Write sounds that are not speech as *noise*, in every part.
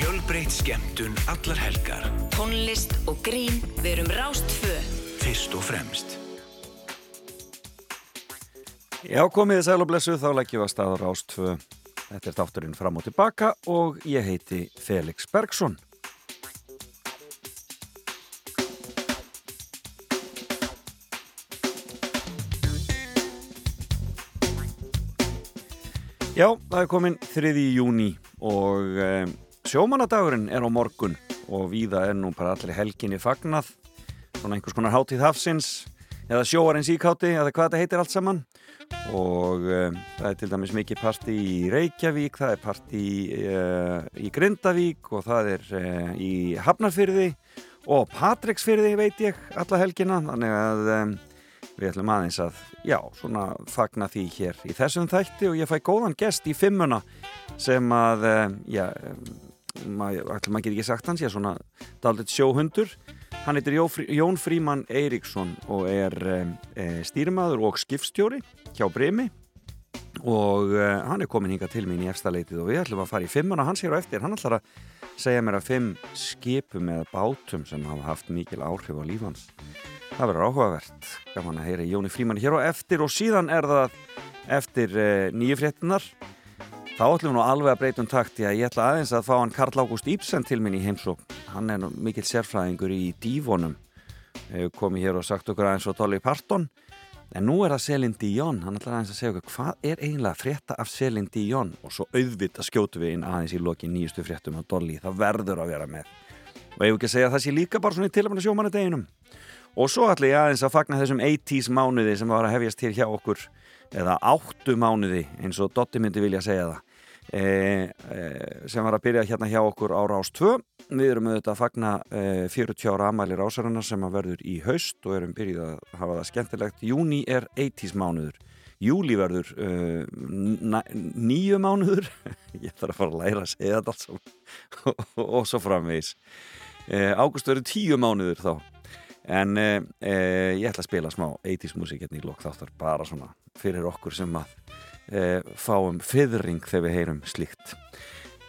Fjölbreytt skemmtun allar helgar. Tónlist og grín, við erum Rástfö. Fyrst og fremst. Já, komiði sæl og blessu, þá leggjum við að staða Rástfö. Þetta er þátturinn fram og tilbaka og ég heiti Felix Bergsson. Já, það er komin 3. júni og e, sjómanadagurinn er á morgun og víða er nú bara allir helginni fagnað svona einhvers konar hátíð hafsins eða sjóarins íkáti eða hvað þetta heitir allt saman. Og e, það er til dæmis mikið parti í Reykjavík, það er parti e, í Grindavík og það er e, í Hafnarfyrði og Patricksfyrði veit ég alla helgina. Þannig að e, við ætlum aðeins að, já, svona fagna því hér í þessum þætti og ég fæ góðan gest í fimmuna sem að, já, ætlum að geta ekki sagt hans, ég er svona daldið sjóhundur. Hann heitir Jón Fríman Eiríksson og er e, stýrimaður og skipstjóri hjá Brimi og e, hann er komin hinga til mín í efstaleitið og við ætlum að fara í fimmuna hans hér og eftir. Hann ætlar að segja mér að fimm skipum eða bátum sem hafa haft mikil áhrif á lífans. Það verður áhugavert, gaman að heyra Jóni Fríman hér og eftir og síðan er það eftir eh, nýju fréttinar. Þá ætlum við nú alveg að breytum takt í að ég ætla aðeins að fá hann Karl Ágúst Íbsen til minn í heimsók. Hann er mikill sérfræðingur í. Hefur komið hér og sagt okkur aðeins á Dolly Parton. En nú er það Selin Dion. Hann ætlar aðeins að segja okkur hvað er eiginlega frétta af Selin Dion og svo auðvitt að skjótu við inn aðeins í loki nýjustu fréttum á Dolly. Það verður að vera með. Og ég hef ekki að segja að það sé líka bara svona í tilvæmna sjómanedeginum. Og svo ætla ég aðeins að fagna þessum 80's mánuði sem var að hefjast hér hjá okkur eða áttu mánuði eins og Dotti myndi vilja segja það sem var að byrja hérna hjá okkur á Rás 2 við erum auðvitað að fagna e, 40 ára amæli rásarinnar sem að verður í haust og erum byrjuð að hafa það skemmtilegt. Júni er 80's mánuður Júli verður nýju mánuður. Ég þarf að fara að læra að segja þetta alls *laughs* og, svo framvegis. Ágúst verður tíu mánuður þá. En eh, eh, ég ætla að spila smá 80's músík hérna í lók þáttar bara svona fyrir okkur sem að eh, fáum fyrring þegar við heyrum slíkt.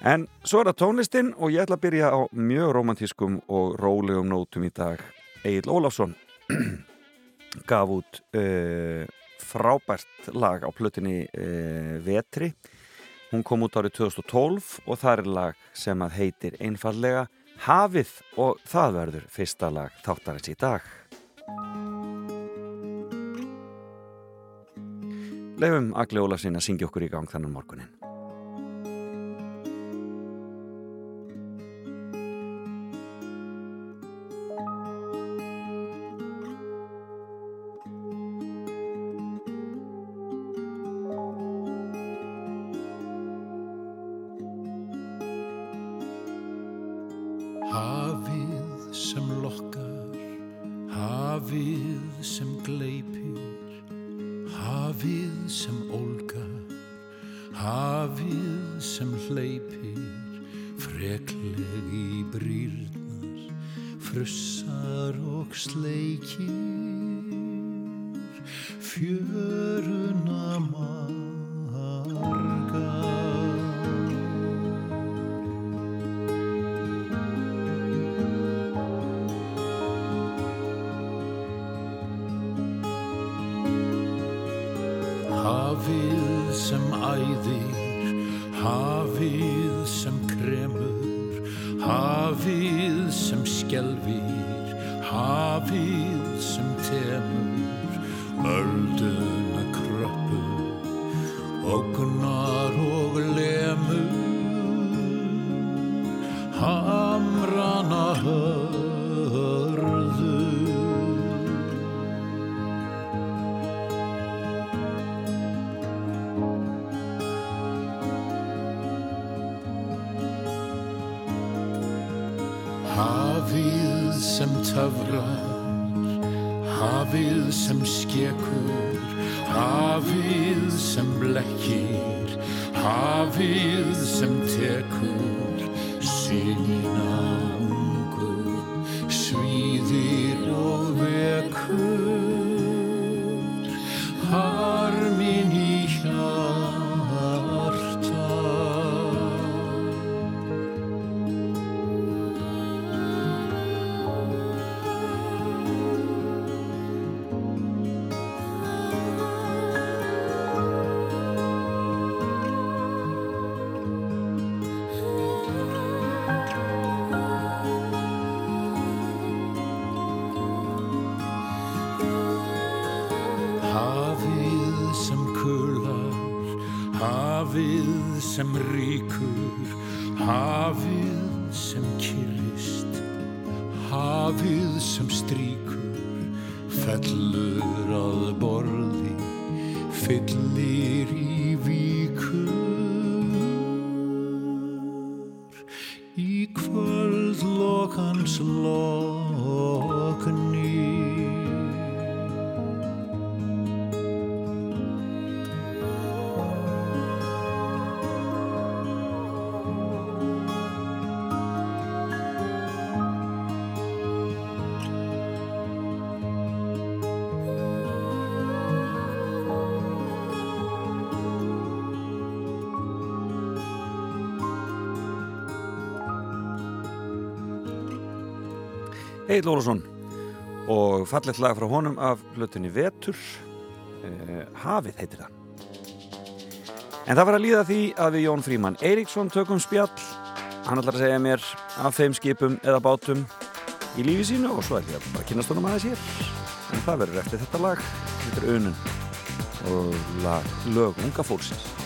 En svo er það tónlistinn og ég ætla að byrja á mjög romantískum og rólegum nótum í dag. Egil Ólafsson *clears throat* gaf út eh, frábært lag á plötinni eh, Vetri. Hún kom út árið 2012 og það er lag sem að heitir einfallega Hafið og það verður fyrsta lag þáttarins í dag. Leifum Agli Ólafsson að syngja okkur í gang þannan morgunin. Hafið sem lokkar, hafið sem gleipir Hafið sem ólgar, hafið sem hleypir, frekleg í brýrnar, frussar og sleikir. Egil Ólafsson. Og fallegt lag frá honum af hlutinni Vetur. Eh, Hafið heitir það. En það var að líða því að við Jón Fríman Eiríksson tökum spjall. Hann ætlar að segja mér af þeim skipum eða bátum í lífi sínu og svo er ég að bara kynast honum aðeins hér. En það verður eftir þetta lag. Þetta er unun og lag lög unga fólksins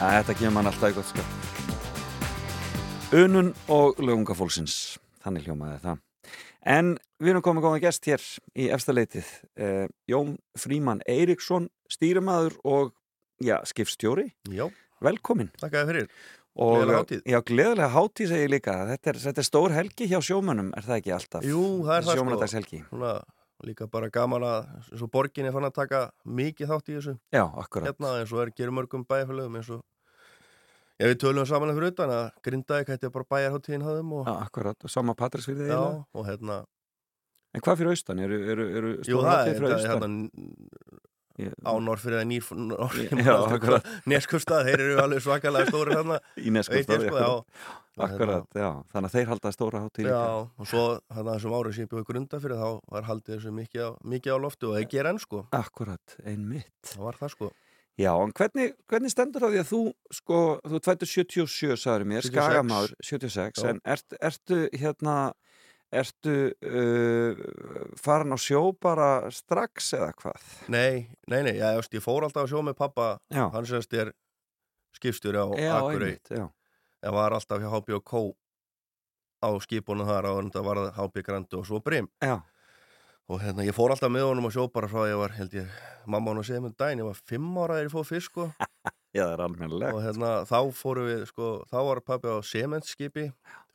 að þetta kemur mann alltaf í gott sko Unun og lögunga fólksins. Þannig hljómaði það. En við erum komið góða gest hér í efstaleitið eh, Jón Fríman Eiríksson stýrimaður og já, skipstjóri. Já, velkomin þakka þér fyrir. og já, gleðilega hátíð segi ég líka. Þetta er, þetta er stór helgi hjá sjómönnum er það ekki alltaf? Jú, það er það sko. Sjómannadagshelgi Svona, líka bara gaman að, eins og borgin er fann að taka mikið þátt í þessu. Já, akkurat. Hérna, eins og er gerir mörgum bæjarfélögum, eins og, ef við tölum saman fyrir utan að Grindavík hætti bara bæjarháttíðin hafðum og, Já, akkurat, og sama Patrísfyrði já, eiginlega. og hérna, En hvað fyrir austan? Eru, eru, eru jú, það er, hérna, Ég- Ánor fyrir það nýr Já, akkurat. Neskustad, þeir eru alveg svakalega stóri þarna *laughs* í ég sko, já. Og akkurat, já, þannig að þeir halda stóra hátíð Já, og svo þannig að þessum árið sem ég bjóði grunda fyrir þá var haldið þessu mikið á, mikið á loftu og það ger enn sko, akkurat, einmitt. Það var það sko Já, en hvernig, hvernig stendur það því að þú sko, þú tvættur 77 sagður mér, 76. skagamáður 76, Já. en ert, ertu hérna ertu uh, farin á sjó bara strax eða hvað? Nei, nei, nei, just, ég fór alltaf að sjó með pappa hann sérst er skipstjóri á Akurey en var alltaf hjá HB og Kó á skipunum þar á þetta var HB Grandu og svo Brim já, og hérna ég fór alltaf með honum að sjó bara frá að ég var held ég, mamma hann að segja með daginn ég var fimm ára þegar ég fóð fisk sko *laughs* já, það er almennilegt og hérna þá fórum við sko, þá var pappi á sementskipi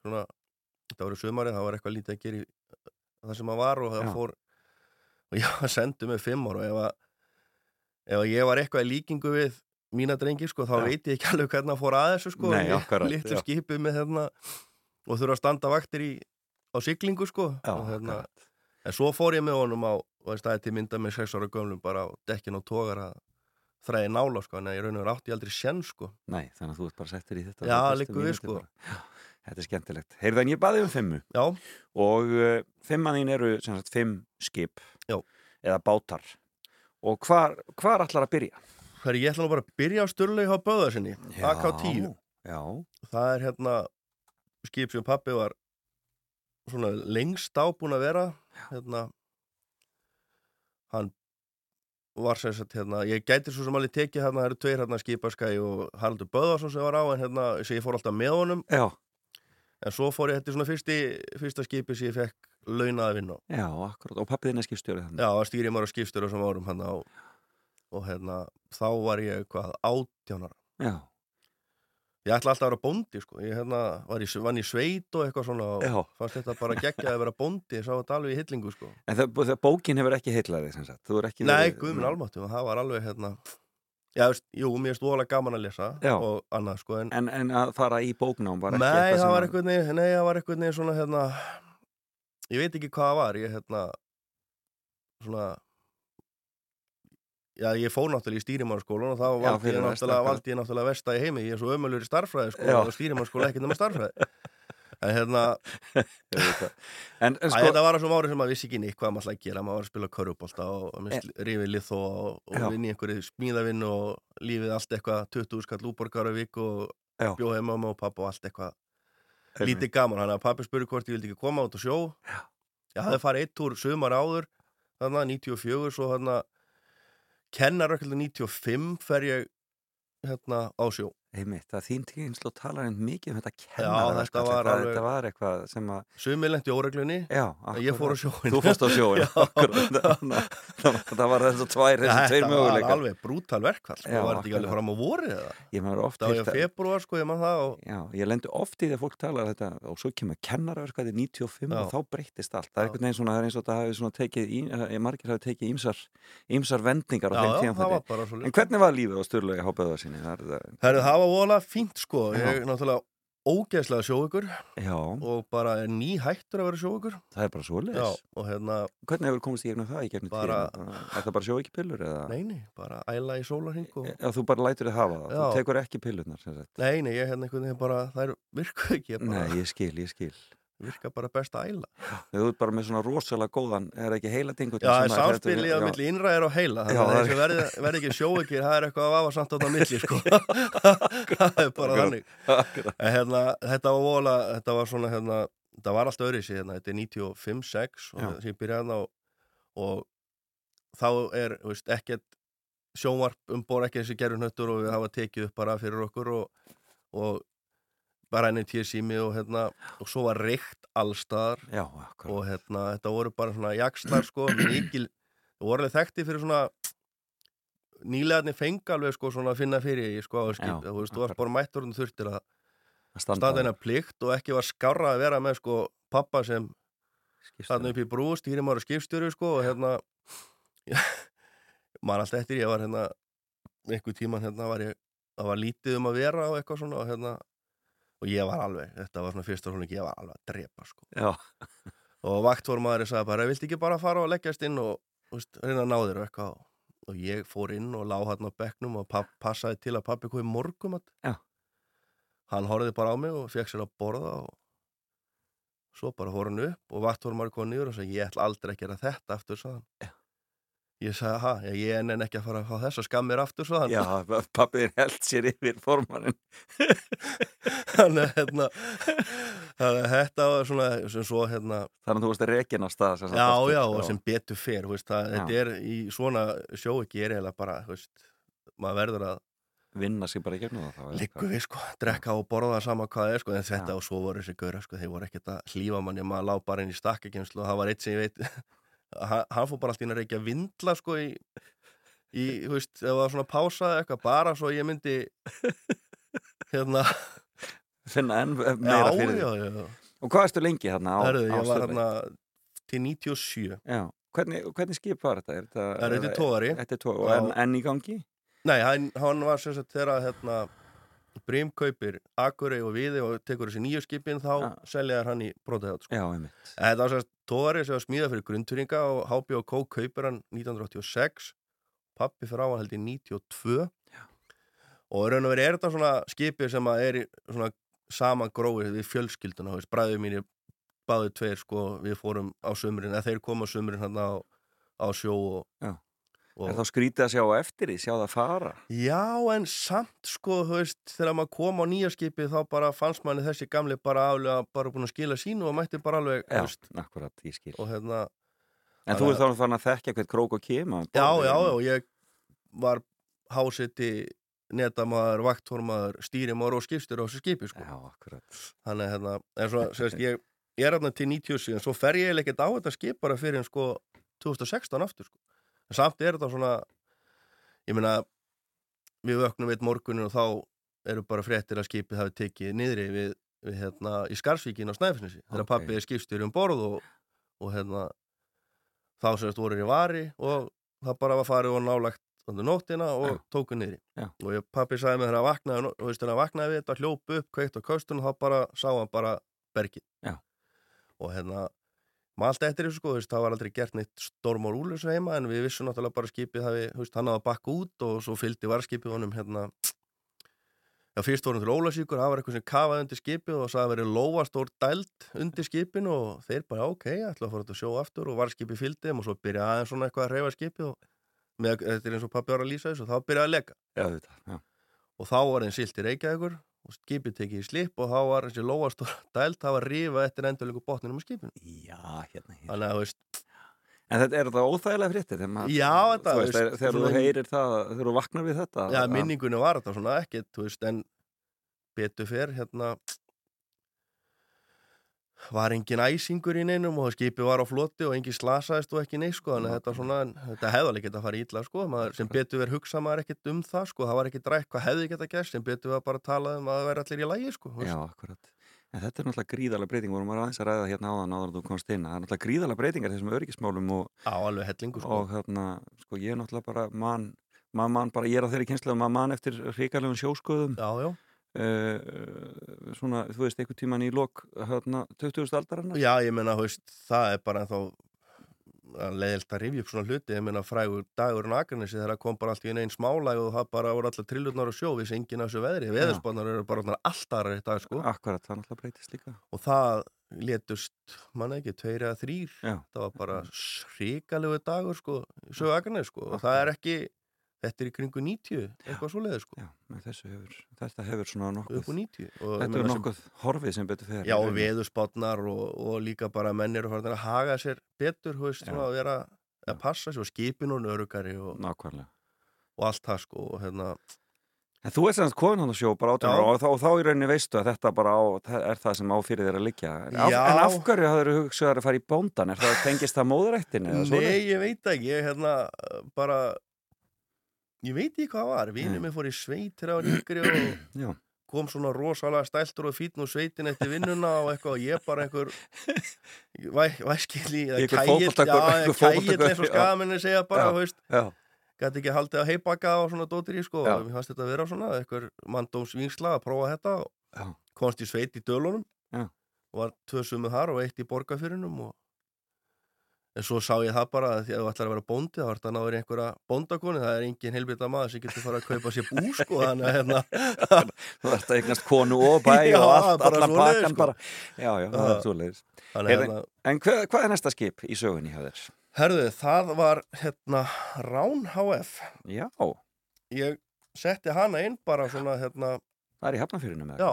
svona, þetta var í sumarið það var eitthvað lítið að gera í það sem hann var og það Já. fór og ég var sendur með fimm ára og ef að, ef að ég var eitthvað í líkingu við mína drengi sko, þá Já. veit ég ekki alveg hvernig að fór að þessu sko, Nei, akkurat, litlu já. skipi með hérna og þurfa að standa vaktir í á siglingu sko og, hérna, akkurat. En svo fór ég með honum á og það stæði til mynda með 6 ára gömlum bara á dekkin og tógar að þræði nála sko, en ég raun og verið átti aldrei senn sko. Nei, þannig að þú ert bara settur í þetta Já, liggur við, sko. Já, Þetta er skemmtilegt. Heyrðu, en ég baði um fimmu. Já, og uh, fimman þín eru sem sagt fimm skip Já. eða bátar. Og hvar, hvar ætlar að byrja? Hver, ég ætla nú bara að byrja á Sturlaug á Böðarsinni, AK-10 Já, það er hérna skip sem pappi var svona lengst á búin að vera hérna hann var sem sagt hérna, ég gæti svo sem alveg tekið hérna, það eru tveir hérna skipaskæi og Haraldur Böðarsson sem var á en hérna, sem ég fór alltaf með honum. Já, en svo fór ég, þetta er svona fyrsti, fyrsta skipi sem ég fekk launaði vinna já, akkurat og pappið þinn er skipstjórið þannig já, það stýri maður á skipstur þessum árum hérna, og, og hérna, þá var ég hvað, átjánar Já, Ég ætla alltaf að vera bóndi, sko. Ég hérna, var í, í sveit og eitthvað svona og Já. fannst þetta bara geggjað að vera bóndi, ég sá þetta alveg í hillingu, sko. en það, það, bókin hefur ekki heillaði sem sagt, Nei, verið- guðminn almáttu, og það var alveg, hérna, já, veist, jú, mér er stóðalega gaman að lesa Já. og annað, sko, en, En, en að fara í bóknám var ekki nei, eitthvað það sem var að- nei, það var eitthvað, svona, hérna, ég veit ekki hvað það var, ég, hérna, svona, já, ég fór náttúrulega í stýrimannskólan og þá valdi ég náttúrulega, valdi ég náttúrulega vesta í heimi, ég er svo ömulur í starffræði, sko, og stýrimannskóla ekkert nema starffræði. En hérna, Ég. *laughs* En, en sko, þetta var á þessum ári sem maður vissi ekki neitt hvað maður ætlaði að gera, maður var að spila körubólta og, og rifið lið og, Já. og vinni einhverju smíðavinnu og lífið allt eitthvað 20 skall úborgar á viku og bjóð heima og pappa og allt eitthvað lítið gaman, hann að pappi spurði hvort ég vildi ekki koma út á sjó Já. ég hafði farið eitt úr sumar áður þannig að 94 svo hann að kennarökkuldu 95 fer ég hérna á sjó einmitt, það þín tíðinslu talar einn mikið um þetta Já, kennara þetta var alveg- þetta var eitthvað sem að sumir lendi óreglunni já, ég fór á akkurat. sjóin þú fórst á sjóin *laughs* Já. akkurat. *laughs* Það, það var þessu tvær, þessu tveir Þetta var möguleikar alveg brútal verkvall sko, Já, var ekki alveg akkurat. fram á vorið eða ég maður oft Það var að- februar sko, ég man það og Já, ég lendi oft í því að fólk talar þetta og svo kemur kennaraverkvæði 95 Já. og þá breyttist allt. Það er Já. einhvern veginn er var svo er, vola fínt sko. Ég er náttúrulega ógeðslega sjóugur og bara er ný hættur að vera sjóugur það er bara svoleiðis. og hérna, Hvernig hefur komist í gegnum það í gegnum Bara- tíðan? Er það bara sjó ekki pillur eða? neini, bara æla í sólarhing og Já, þú bara lætur þið hafa það. Þú Já. tekur ekki pillurnar, sem sagt. Nei, nei, ég hérna einhvern veginn bara, það er virka ekki, ég bara, Nei, ég skil, ég skil. Virka bara best að æla. Þú ert bara með svona rosalega góðan, er það ekki heila tingut? Já, það er samspilið á milli innræðir og heila, þannig að það þessi verði, verði ekki sjóikir, það er eitthvað að vafa samt á þetta milli, sko. *laughs* það er bara þannig. En hérna, þetta var vola, þetta var svona, hérna, þetta var allt sér, hérna, þetta er 95-6 og þessi ég byrjaði hérna og, og þá er, þú veist, ekkert sjónvarp um bor ekki þessi gerðunöttur og við hafa tekið upp bara fyrir okkur og, og bara enn tíu sími og hérna, og svo var reykt allstaðar Já, og hérna, þetta voru bara svona jakslar sko, *clears throat* mikil, það voru alveg þekkti fyrir svona nýlegaðni fengi alveg sko svona að finna fyrir því sko á skip, Já, þú veist, þú varst bara mættur og þurftir að standa hennar plikt og ekki var skárra að vera með sko pappa sem þarna upp í brú, stýrim ára skipstjóri sko og hérna *laughs* maður alltaf eftir, ég var hérna einhver tíman hérna var ég það var lítið um að vera og eitthvað svona og hérna og ég var alveg, þetta var svona fyrsta svona ég var alveg að drepa sko. Já, og vaktformaðurinn sagði bara, viltu ekki bara fara og leggjast inn og veist, reyna að ná þér og eitthvað? Og ég fór inn og lá hann á bekknum og passaði til að pappi komið morgum Já. hann horfði bara á mig og fekk sér að borða og svo bara fór hann upp og vatnvormar kom niður og sagði ég ætla aldrei að gera þetta sagði hann. Já. Ég sagði ha, ég er enn ekki að fara að fá þess að skammir aftur hann. Já, pappið er held sér yfir formannin þannig *laughs* að hérna, þetta var svona sem svo hérna Þannig að þú veist að sem sagt, já já og sem betur fer veist, það, þetta er í svona sjó ekki er eiginlega bara veist, maður verður að Vinna sér bara í gegnum það þá, eða Liggu hvað? við sko, drekka og borða sama hvað það er sko, en þetta Já. og svo voru þessi gauðra sko, þeir voru ekkert að hlífa manni, maður lá bara inn í stakkakemslu og það var eitt sem ég veit, hann, fór bara alltaf inn að reykja vindla sko í, í þú veist, ef það var svona pása eitthvað, bara svo ég myndi, hérna, *laughs* Finna enn meira já, fyrir já, já, Og hvað erstu lengi hérna á, Herðu, ég var hérna til 97, Já, hvernig, hvernig skip var þetta? Er þetta, er tóari, og Já. enn, í gangi? nei, hann, hann var sagt þegar hérna, Brím kaupir Akurey og Viði og tekur þessi nýju skipin þá Já. selja þær hann í brotaðjátt sko. Þetta var sérst tóari sem var smíðað fyrir grundturinga og HB og K kaupir hann 1986 pappi fyrir á hann held í 92 Já. og raun og veri er þetta svona skipi sem er svona saman gróið við fjölskylduna veist, bræður mínir báðu tveir sko við fórum á sumrin eða þeir koma á sumrin hann á, á sjó og, Já. Og Er þá skrítið að sjá eftir því, sjá það fara? Já, en samt sko, þú veist, þegar maður kom á nýja skipið þá bara fannst manni þessi gamli bara aflega bara búin að skila sínu og mætti bara alveg, þú Já, veist, akkurat, ég skil og hérna, En þú er þá fann að þekkja hvert krók og kema já, já, og ég var háseti netamaður, vakthormaður, stýrimaður og skipstur á þessu skipi, sko. Já, akkurat Þannig, hérna, en svo, sérst, *laughs* ég, ég er hérna til 97, en svo fer ég ekkert á þetta skip bara fyrir en sko 2016 aftur, sko. En samt er þetta svona, ég meina, við vöknum við morgunin og þá eru bara fréttir að skipið hafi tekið niðri við, við hérna, í Skarsvíkin á Snæfisnesi, þegar Ok. pappi er skipstjóri um borð og, og hérna, þá sérst voru í vari og það bara var farið og nálagt þannig nóttina og Já. tóku niðri. Já. Og ég, pappi sagði mig þegar hann vaknaði, og veist, þegar hann vaknaði við þetta, hljóp upp, kveikt á köstunum, þá bara sá hann bara bergið. Já. Og hérna, maður alltaf eftir þessu sko, þú veist, það var aldrei gert neitt storm og rúlus heima, en við vissum náttúrulega bara skipið hafi, þú veist, hann hafði að bakka út og svo fylgdi varskipið honum hérna, Já, fyrst vorum til Ólasíkur, það var eitthvað sem kafaði undir skipið og sagði að verið lóastór dælt undir skipinu og þeir bara, ok, ætla að fara út að sjó aftur. Og varskipið fylgdi þeim og svo byrjaði aðeins svona eitthvað að reyfa skipið og með, þetta er eins og pappi að lýsa þessu og þá byrjaði að leka. Já, þetta, já. Og þá var þeim silt í Reykjavíkur og skipið tekið í slip og þá var þessi lóastór *laughs* dælt, það var rífa eftir endurleiku botninum á skipinu. Já, hérna, hérna Þannig að, veist, En þetta er þetta óþægilega maður- Já, þetta, Þú veist, veist, þegar- þú heyrir það, þegar þú vaknar við þetta já, minningunni var þetta svona ekkert, þú veist, en betur fyrr, hérna, var engin æsingur í neinum og skipið var á floti og engin slasaðist og ekki neitt, sko, þannig að þetta svona, þetta hefði alveg geta að fara ítla, sko, maður, sem betur verið hugsa maður ekkert um það, sko, það var ekki drækt hvað hefði geta gert, sem betur verið bara að tala um að það væri allir í lægi, sko. Já, akkurat En þetta er náttúrulega gríðalega breyting vorum maður aðeins að ræða hérna áðan áður en þú komst inn það er náttúrulega gríðalega breytingar þessum öryggismálum og, á alveg hellingu, sko. og hérna, sko, ég er náttúrulega bara mann, maður mann bara, ég er á þeirri kynslu að maður mann eftir hrikalegum sjóskoðum Já, já. Uh, svona, þú veist, einhvern tíman í lok hérna, 20. aldarinnar? Já, ég meina, þú veist, það er bara þá leiðilt að rifja upp svona hluti, ég meina frægur dagur en Akranesi þegar það kom bara allt í einn smálæg og það bara voru allar trillurnar og sjó við enginn af þessu veðri, veðurspánar eru bara svona allt aðra í dag, sko, Akkurat, það náttúrulega breytist líka. Og það létust, manna ekki, tveir eða þrýr Já, það var bara srikalegu dagur, sko, í sögu Akranesi, sko, og það er ekki þetta er í kringu 90, eitthvað svo leiði, sko. Já, hefur þetta hefur svona nokkuð. Upp á 90 og ég Þetta er sem- nokkuð horfið sem betur fer Já, og veðurspátnar og, og líka bara menn eru farin að haga sér betur, þú veist, svona að vera að passa sér og skipin og örugari og, og allt það sko og hérna, En þú ert sem sagt komin hann að sjó bara ára og þá, og þá í rauninni veistu að þetta bara á, er það sem á fyrir þér að liggja. En af, en af hverju hafður hugsaður að fara í bóndan? Er það tengist það svoleiðis? nei, ég veit ekki, ég hérna bara, ég veit ekki hvað var, Nei. minn fór í sveit þegar hann var yngri og *clears throat* kom svona rosalega stæltur og fítn og sveitin eftir vinnuna og eitthvað og ég bara einhver *laughs* væ, væskili, eða kægill, eins og já. skamenni segja bara, já, gæti ekki haldið að heibaka og svona dótir í sko og mér fannst þetta að vera svona eitthvað manndómsvingsla að prófa þetta og komst í sveit í dölunum. Og var tvö sumu þar og eitt í borgarfyrinum og en svo sá ég það bara að því að þú ætlar að vera bóndi þá ert að náður einhverja bóndakoni það er engin heilbita maður sem getur fara að kaupa sér bú sko, þannig að hérna. *laughs* Þú ert að eignast konu og bæ *laughs* Já, og allt, allan pakkan sko. bara. Já, já, það er að Heyrðu, hérna, En hvað, hvað er næsta skip í sögunni hjá þér? herðu, það var hérna Rán HF Já, ég setti hana inn bara svona hérna, það er í hafnafyrinu með já.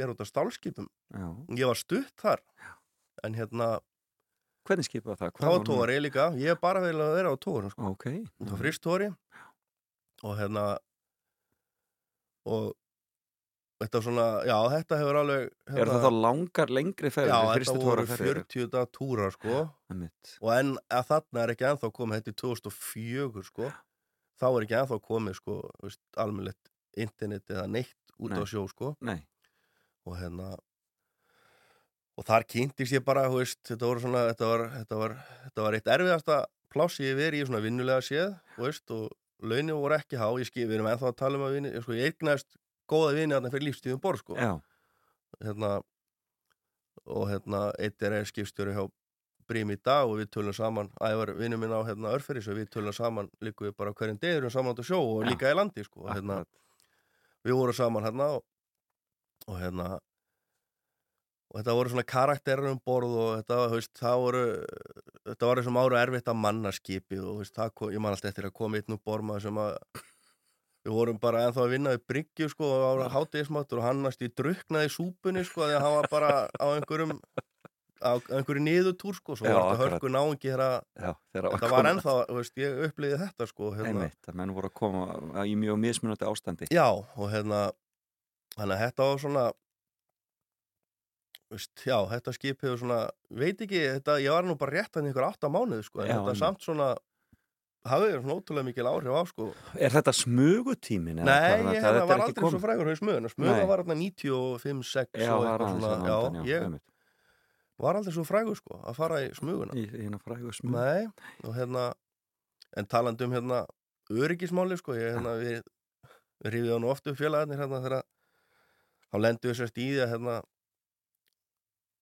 Út af stálskipum, já. ég var stutt þar. En hérna, Hvernig skip var það? Hvað það var hún- tóri líka ég er bara vel að vera á tóri sko. Ok. það var frist tóri og hérna og þetta svona, já þetta hefur alveg hérna, Er það þá langar, lengri ferðir? já, þetta voru tóraferðir? 40 dag túrar sko og en að þarna er ekki ennþá komið þetta er 2004 sko þá er ekki ennþá komið sko almennilegt internet eða neitt út á Nei. sjó sko Nei, og hérna og þar kynntist ég bara veist, þetta, voru svona, þetta, var, þetta, var, þetta var eitt erfiðasta pláss ég verið í svona vinnulega séð veist, og launin voru ekki há ég skil, við erum ennþá að tala um að vinni sko, ég eignast góða vinni þarna fyrir lífstíðum borð sko. hérna, og hérna eitt er skipstjóri hjá Brím í dag og við tölum saman ævar vinnu minn á hérna, Örferis og við tölum saman líka við bara hverjum deg erum saman á sjó og Já. líka í landi sko. hérna, við vorum saman hérna og, og hérna og þetta voru svona karakterar um borð og þetta, veist, það voru þetta var þessum áru erfitt að manna skipi og veist, kom, ég man alltaf eftir að koma einn úr borma sem að við vorum bara ennþá að vinna í bryggju sko og á hátegismáttur og hann næst í druknaði súpunni sko því að hann var bara á einhverjum á einhverju niðurtúr sko svo Já, var þetta hörku náungi þegar þetta var ennþá, veist, ég upplýði þetta sko hérna. Einmitt, að menn voru að koma í mjög mismunandi ástandi. Já, og hérna þannig að þetta var svona veist, já, þetta skip hefur svona, veit ekki, þetta, ég var nú bara rétt hann ykkur átta mánuð, sko, en Já, þetta einmitt. samt svona hafði svona ótrúlega mikil áhrif á, sko Er þetta smugutímin? Nei, hvað? ég Þetta- hérna þetta er var aldrei svo komið? frægur smöðuna, smöða Nei. var hérna 95, 6 Já, og það eitthvað svona, að já, ég var aldrei svo frægur, sko, að fara í smöguna Í, hérna frægu smug. Nei, og hérna en talandi um hérna öryggismáli, sko, ég hérna við, við rífið hann oft upp félagarnir hérna þegar þá lendu við sérst í því að hérna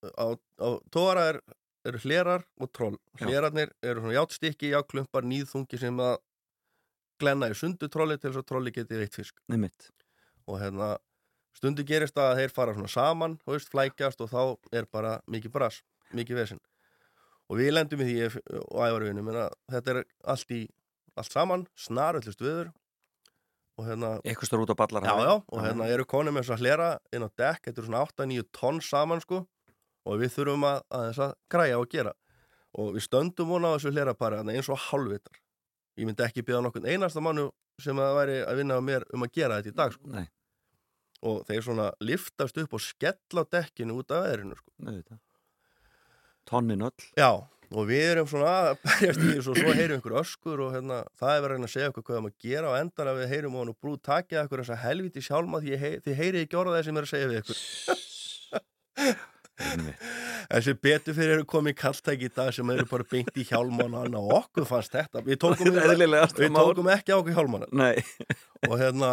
á, á tóra er, eru hlerar og troll. Hlerarnir eru svona játstykki, jáklumpar, nýðþungi sem að glenna í sundu trolli til þess að trolli geti veitt fisk. Einmitt. og hérna stundu gerist að þeir fara svona saman veist, flækjast og þá er bara mikið brass, mikið vesinn og við lendum í því og ævarvinum þetta er allt í allt saman, snaröllust viður og hérna Eitthvað stór út á ballar. já, já, og hérna eru konum þess að hlera inn á dekk, þetta eru svona 8-9 tonn saman sko og við þurfum að, að þess að græja og gera og við stöndum vona á þessu hlerapari þarna eins og hálfvitar ég myndi ekki byrja nokkurn einasta mannu sem að væri að vinna á mér um að gera þetta í dag sko. Og þeir svona liftast upp og skella dekkinu út af veðrinu sko. Tonnin öll. já, og við erum svona að *laughs* berjast í þessu og svo heyrum einhver öskur og hérna, það er verið að að segja okkur hvað að gera og endar að við heyrum og hann og brú takið okkur þessa helviti sjálma því hei, þið heyrið ekki orða það sem er að segja við ykkur *laughs* Sem betur fyrir eru komið kalltæki í dag sem eru bara beint í hjálmana og okkur fannst þetta. Við tókum, *laughs* við tókum ekki á okkur hjálmana. Nei, og hérna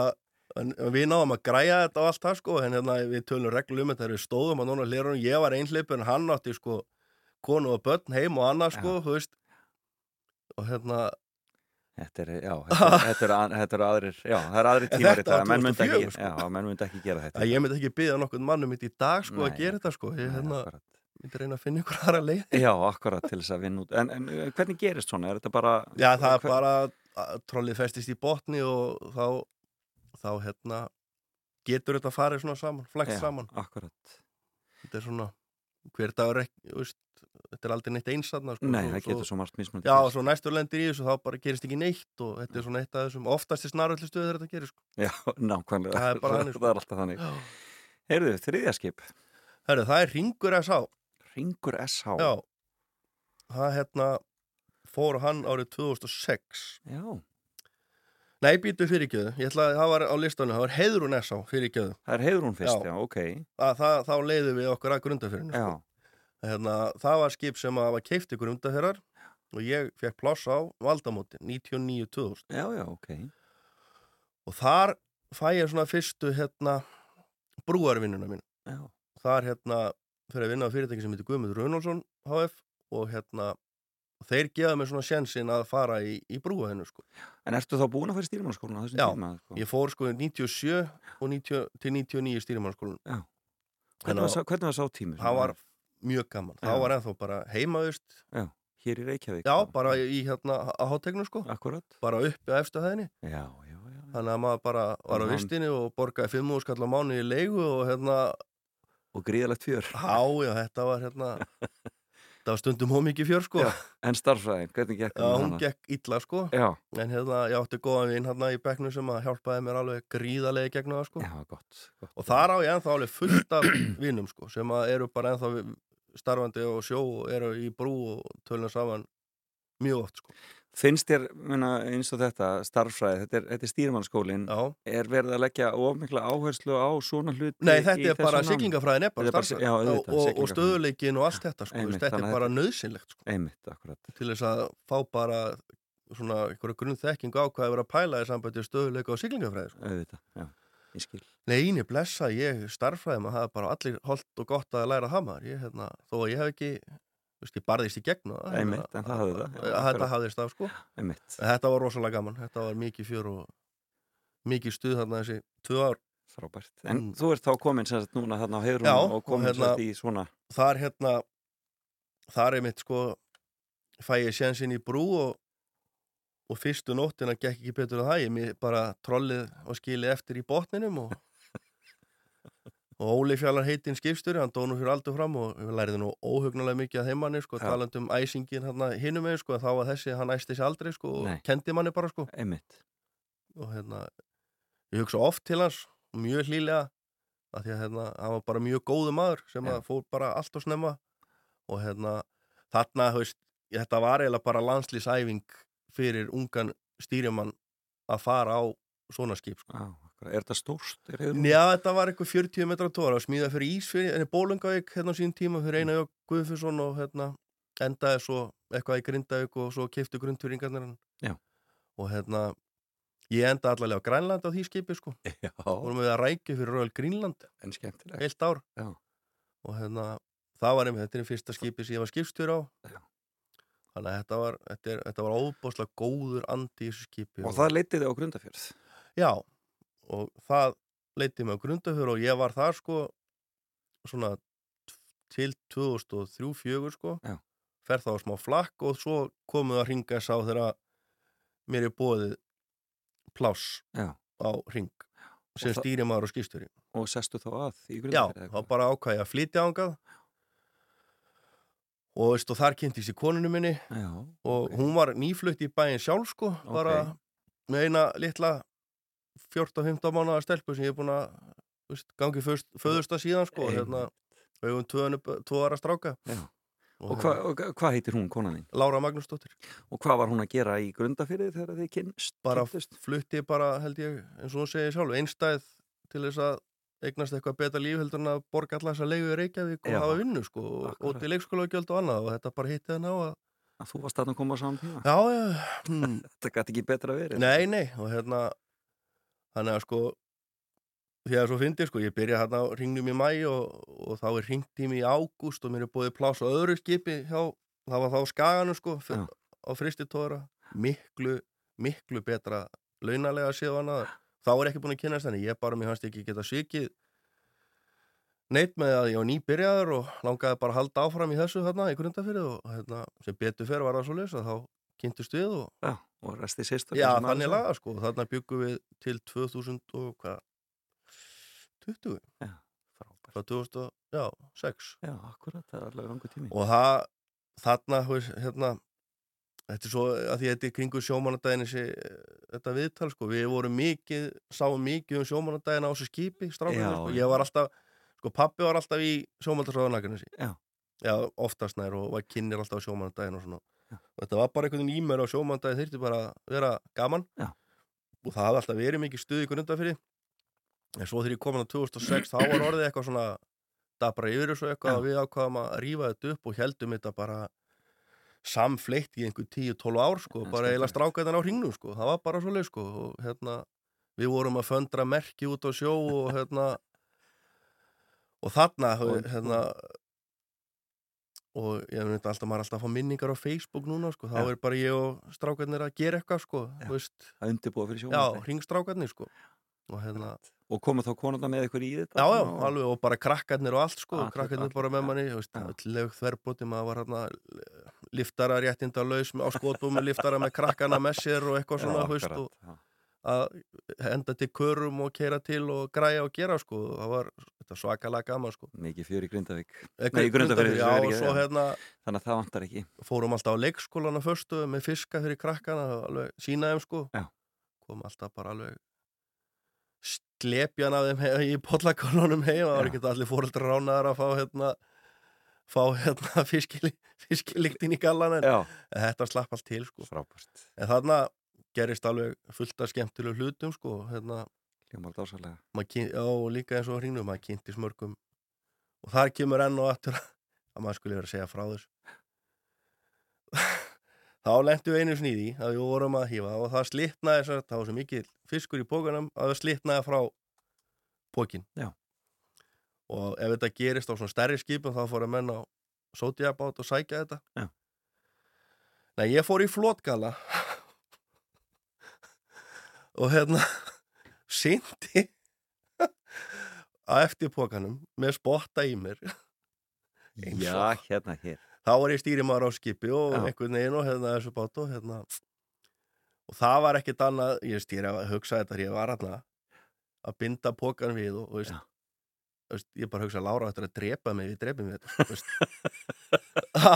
við náðum að græja þetta og allt það sko en hérna við tölum reglu um þegar við stóðum að núna hlérunum, ég var einhleipur en hann átti sko konu og börn heim og annað sko, veist. Og hérna, þetta er, já, þetta, *laughs* þetta, er, að- þetta er aðrir, já, það er aðrir tímar Þetta menn myndi ekki, 2004, sko. já, menn myndi ekki gera þetta. að ég myndi ekki byggja nokkurn mannum mitt í dag sko að Nei. gera þetta sko ég hérna, myndi reyna að finna ykkur aðra leið *laughs* Já, akkurat til þess að vinna út. En, en uh, hvernig gerist svona? Er þetta bara... Já, það er hver- bara að trollið festist í botni og þá, þá hérna, getur þetta farið svona saman, Já, saman. Akkurat. Þetta er svona, hver dagur ekki, þú veist, þetta er aldrei neitt einstatna. Sko, Nei, svo, það getur svo margt mismunandi. Já, og svo næstur lendir í þessu, þá bara gerist ekki neitt og þetta er svona eitt af þessum, oftast er snaröldu stöðu þegar þetta gerir, sko. Já, *laughs* nákvæmlega. Það er þannig, *laughs* sko. Það er alltaf þannig. Heyrðu, þriðjaskip. Herru, það er ringur S.A. Ringur SH. Já, það hérna fór hann árið 2006. Já. Nei, býtu fyrirgjöðu, ég ætla að það var á listanum, það var heiðrún S.A. fyrirgjöðu. Það er heiðrún fyrst, Já. já, ok. Að, það, þá leiðum við okkur að grundafyrinu. Já, Hérna, það var skip sem að var keift ykkur undanferðar og ég fekk pláss á Valdamóti 99-2000 já, já, ok. og þar fæ ég svona fyrstu hérna brúarvinnuna mín Já, þar hérna fyrir að vinna á fyrirtæki sem heitir Guðmund Runálsson HF og hérna þeir gefa mér svona sjensin að fara í, í brúa hennu sko. En ertu þá búin að fara í stýrimannskólan á þessum Já, tíma? Sko? Ég fór sko 97 og 90, til 99 stýrimannskólan. Hvernig var, sá- hvernig var sá tími? Það var mjög gaman. Já. Það var ennþá bara heimaðust. Já, hér í Reykjavík. Já, bara í hérna að hátegnu sko. Akkurat. Bara uppi á efstu hæðinni. Já, já, já. Þannig að maður bara var á vistinni og borgaði 5 skall á mánu í leigu og hérna, Og gríðalegt fjör. há, já, þetta var hérna, *laughs* þetta var stundum hómikið fjör sko. Já, En starfræðin, hvernig gekk Já, hún gekk illa sko. Já, En hérna, ég átti góðan vinn hérna í bekknu sem að hjálpaði mér alveg gríðarlega í gegnum það sko. já, gott. gott. Og þar á ég ennþá alveg fullt af *clears throat* vinnum sko, sem að eru bara ennþá vi- starfandi og sjó og eru í brú og tölum saman mjög oft sko. Finnst þér, muna, eins og þetta, starfræði, þetta er, er stýrimannskólin, Já. er verið að leggja ofmikla áherslu á svona hluti Nei, þetta er bara siglingafræðin já, auðvitað, og, og, og stöðuleikin og allt þetta sko, Einmitt, þetta er bara nöðsynlegt sko, Einmitt, til þess að fá bara svona einhverju grunnþekkingu á hvað er verið að pæla í sambandi stöðuleika og siglingafræði sko. Auðvitað, já, ég skil. Nei, eini blessa, ég starfræði maður, það er bara allir holdt og gott að læra það maður, ég, hérna, þó að ég hef ekki, þú veist, ég barðist í gegn og Einmitt, en það hafði það, já, Þetta hafðist af, sko. Einmitt, Þetta var rosalega gaman, þetta var mikið fjör og mikið stuð þarna þessi tvö ár. frábært. En Mm. þú ert þá komin sem sagt núna þarna á Já, og komin hérna- sagt í svona, Þar hérna, þar er mitt sko, fæ ég sjansinn í brú og, og fyrstu nóttina gekk ekki betur en það, ég mér bara trollið og skilið eftir í botninum og og Óli Fjallar heitinn skipstjóri, hann dó nú fyrir aldur fram og við læriði nú óhugnulega mikið að heimanni sko, Já. talandi um æsingin hérna hinum með sko, þá var þessi, hann æsti sér aldrei sko og kendi manni bara sko. Og hérna, ég hugsa oft til hans mjög hlýlega að því að hérna, hann var bara mjög góðu maður sem Já. að fór bara allt og snemma. Og hérna, þarna haust, þetta var eiginlega bara landslýsæfing fyrir ungan stýrimann að fara á svona skip sko. akkurat. er þetta stórst? Já, þetta var eitthvað 40 metra tóra að smíða fyrir Ísfyrir, en í Bólungavík hérna á sín tíma fyrir Einar Jók Guðfusson og hérna endaði svo eitthvað í Grindavík og svo kiftu grundfyringarnir Já. og hérna ég endaði allavega á Grænland á því skipi sko Já, vorum við að rækja fyrir Royal Greenland en skemmtilegt. og hérna það var einmitt, þetta er fyrsta skipi sem ég var skipstjóri á Já. Þannig að þetta var, þetta, er, þetta var óbúslega góður andi í þessu skipi Og það leitið þið á grundafjörð? Já, og það leiti mig á grundafjör og ég var þar sko svona til 2003-2004 sko Já. fer þá á smá flakk og svo komum við að ringa sá þegar mér er bóðið pláss Já. á ring sem það- stýrimaður og skýrstjóri Og sestu þá að í Já, grundafjörð? eða þá bara ákvæði að flytja ángað og, veist, og þar kynntist ég koninu minni Já, og ok. hún var nýflutt í bæinn sjálf sko, bara Ok. með eina litla 14-15 mánuða stelpu sem ég er búin að gangi föst, föðusta síðan sko, Einmitt. hérna, við höfum tvöðinu tvo ára stráka Já. og, Og hvað hva, hva heitir hún, konan þín? Lára Magnúsdóttir Og hvað var hún að gera í grundafjörði þegar þið kynst? bara flutti bara held ég eins og hún segir sjálf, einstæð til þess að eignast eitthvað betra líf heldur en að borga allar þess að leiðu í Reykjavík og Já. hafa vinnu sko og, og Akkurat. til leikskólagjöld og annað og þetta bara hitti hann á að Að þú varst að koma á saman tíma? já, já, hmm, *laughs* Þetta gæti ekki betra verið. Nei, nei, og hérna þannig að sko því að svo fyndi sko, ég byrja hérna á ringnum í mæ og, og þá er ringt í ágúst og mér er búið pláss á öðru skipi hjá, það var þá á skaganum sko fyr, Já. á fristitóra miklu, miklu betra launalega séð og annað þá er ekki búin að kynast henni, ég bara mér hans ekki geta svikið neitt með að ég var nýbyrjaður og langaði bara að halda áfram í þessu þarna í grundafyrið og hérna, sem betur fyrir var það svo leys að þá kynntust við og Já, og resti sýstur. Já, þannig laga sko, þarna byggum við til 2000 og hvað 20, Já, frábært. frá 2006 Já, akkurat, það er alveg langur tími. og það, þarna hérna þetta er svo að því þetta er kringu sjómanadaginn þessi, þetta viðtal sko, við vorum mikið, sáum mikið um sjómanadaginn á þessu skipi, strákunum, Já, sko, ég var alltaf sko, pappi var alltaf í sjómandagsráðanakinu Já. Já, oftast nær og var kynir alltaf á sjómanadaginn og svona. Já. og þetta var bara einhvern veginn í mér á sjómanadaginn þyrfti bara að vera gaman. Já. og það hafði alltaf verið mikið stuð í grundafyrir en svo þegar ég komin á 2006 þá var orðið eitthvað svona dabra yfir eitthvað og við ákvaðum samfleitt í einhver 10-12 ár sko, Já, bara eiginlega stráka þetta á hringnum sko, það var bara svo leið sko og hérna, við vorum að föndra merki út á sjó og hérna og þarna, hérna og ég veit alltaf, maður er alltaf að fá minningar á Facebook núna, sko, þá Já. er bara ég og strákarnir að gera eitthvað, sko, Já. þú veist, að undirbúa fyrir já, sjónvarpi ringstrákarnir, sko, og hérna, og koma þá konunda með ykkur í þetta já, já, og- alveg, og bara krakkarnir og allt, sko, Allir- krakkarnir bara með manni, þú veist, Já. ölleg þverbúti, maður var hérna liftara réttinda laus á skotum með liftara með krakkana með sér og eitthvað svona, þú veist, og að henda til körum og keira til og græja og gera, sko, það var svakalega gaman, sko. mikið fjör í Grindavík Eh, Nei, í Grundarfirði, Já, og svo hérna þannig að það vantar ekki fórum alltaf á leikskólana förstu með fiska fyrir krakkana, alveg sína þeim sko Já. kom alltaf bara alveg slepjan af þeim he í pollakonunum heim það var ekki allir fóreldrar ránaðar að fá hérna fá hérna *laughs* fiskili, fiskiliktinn í gallan en þetta slapp allt til sko. Frábært. En þarna gerist alveg fullt af skemmtilegu hlutum sko hérna, kyn, og líka eins og hringnum, maður kynnti smörgum og þar kemur enn og aftur að maður skulle vera að segja frá þessu þá lentum við einu snýði að við vorum að hífa og það slitnaði þess að það var svo mikið fiskur í pókanum að það slitnaði frá pókin Já. og ef þetta gerist á svona stærri skipum þá fór að menn á sótiabát og sækja þetta. Já. Nei, ég fór í flotgala og hérna sindi að eftir pókanum með spotta í mér. Já, hérna hér þá var ég stýrimaður á skipi og einhvern veginn og hérna þessu bát og hérna og það var ekkert annað ég stýri að hugsa þetta ég var hérna að binda pókan við og, og veist, veist, ég bara hugsa Lára þetta að drepa mig, við drepum við þetta *laughs*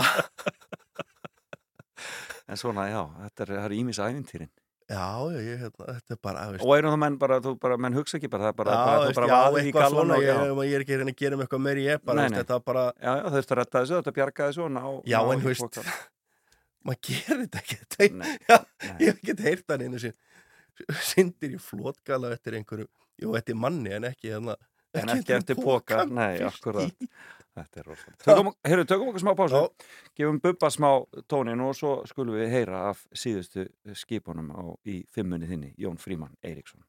en svona, já, þetta er, ímis æfintýrin já, ég hérna, þetta er bara veist, og erum það menn bara, þú bara, menn hugsa ekki bara það er bara, já, veist, þú bara já, eitthvað svona og, ég, ég er ekki að reyna að gera með eitthvað meiri ég bara, Nei, veist, nei. þetta var bara já, já, þurftu að retta þessu, þetta bjargaði svona á, Já, ná en þú veist, *laughs* maður gerir þetta ekki Nei, já, ég hef ekki heyrt hann einu sinn syndir í flotgala eftir einhverju, jú, eftir manni en ekki hérna en ekki eftir póka, nei, akkurat þetta er rosalega tökum, heyrðu, tökum okkur smá pásu. Gefum Bubba smá tónin og svo skulum við heyra af síðustu skipunum á, í fimmunni þinni, Jón Fríman Eiríksson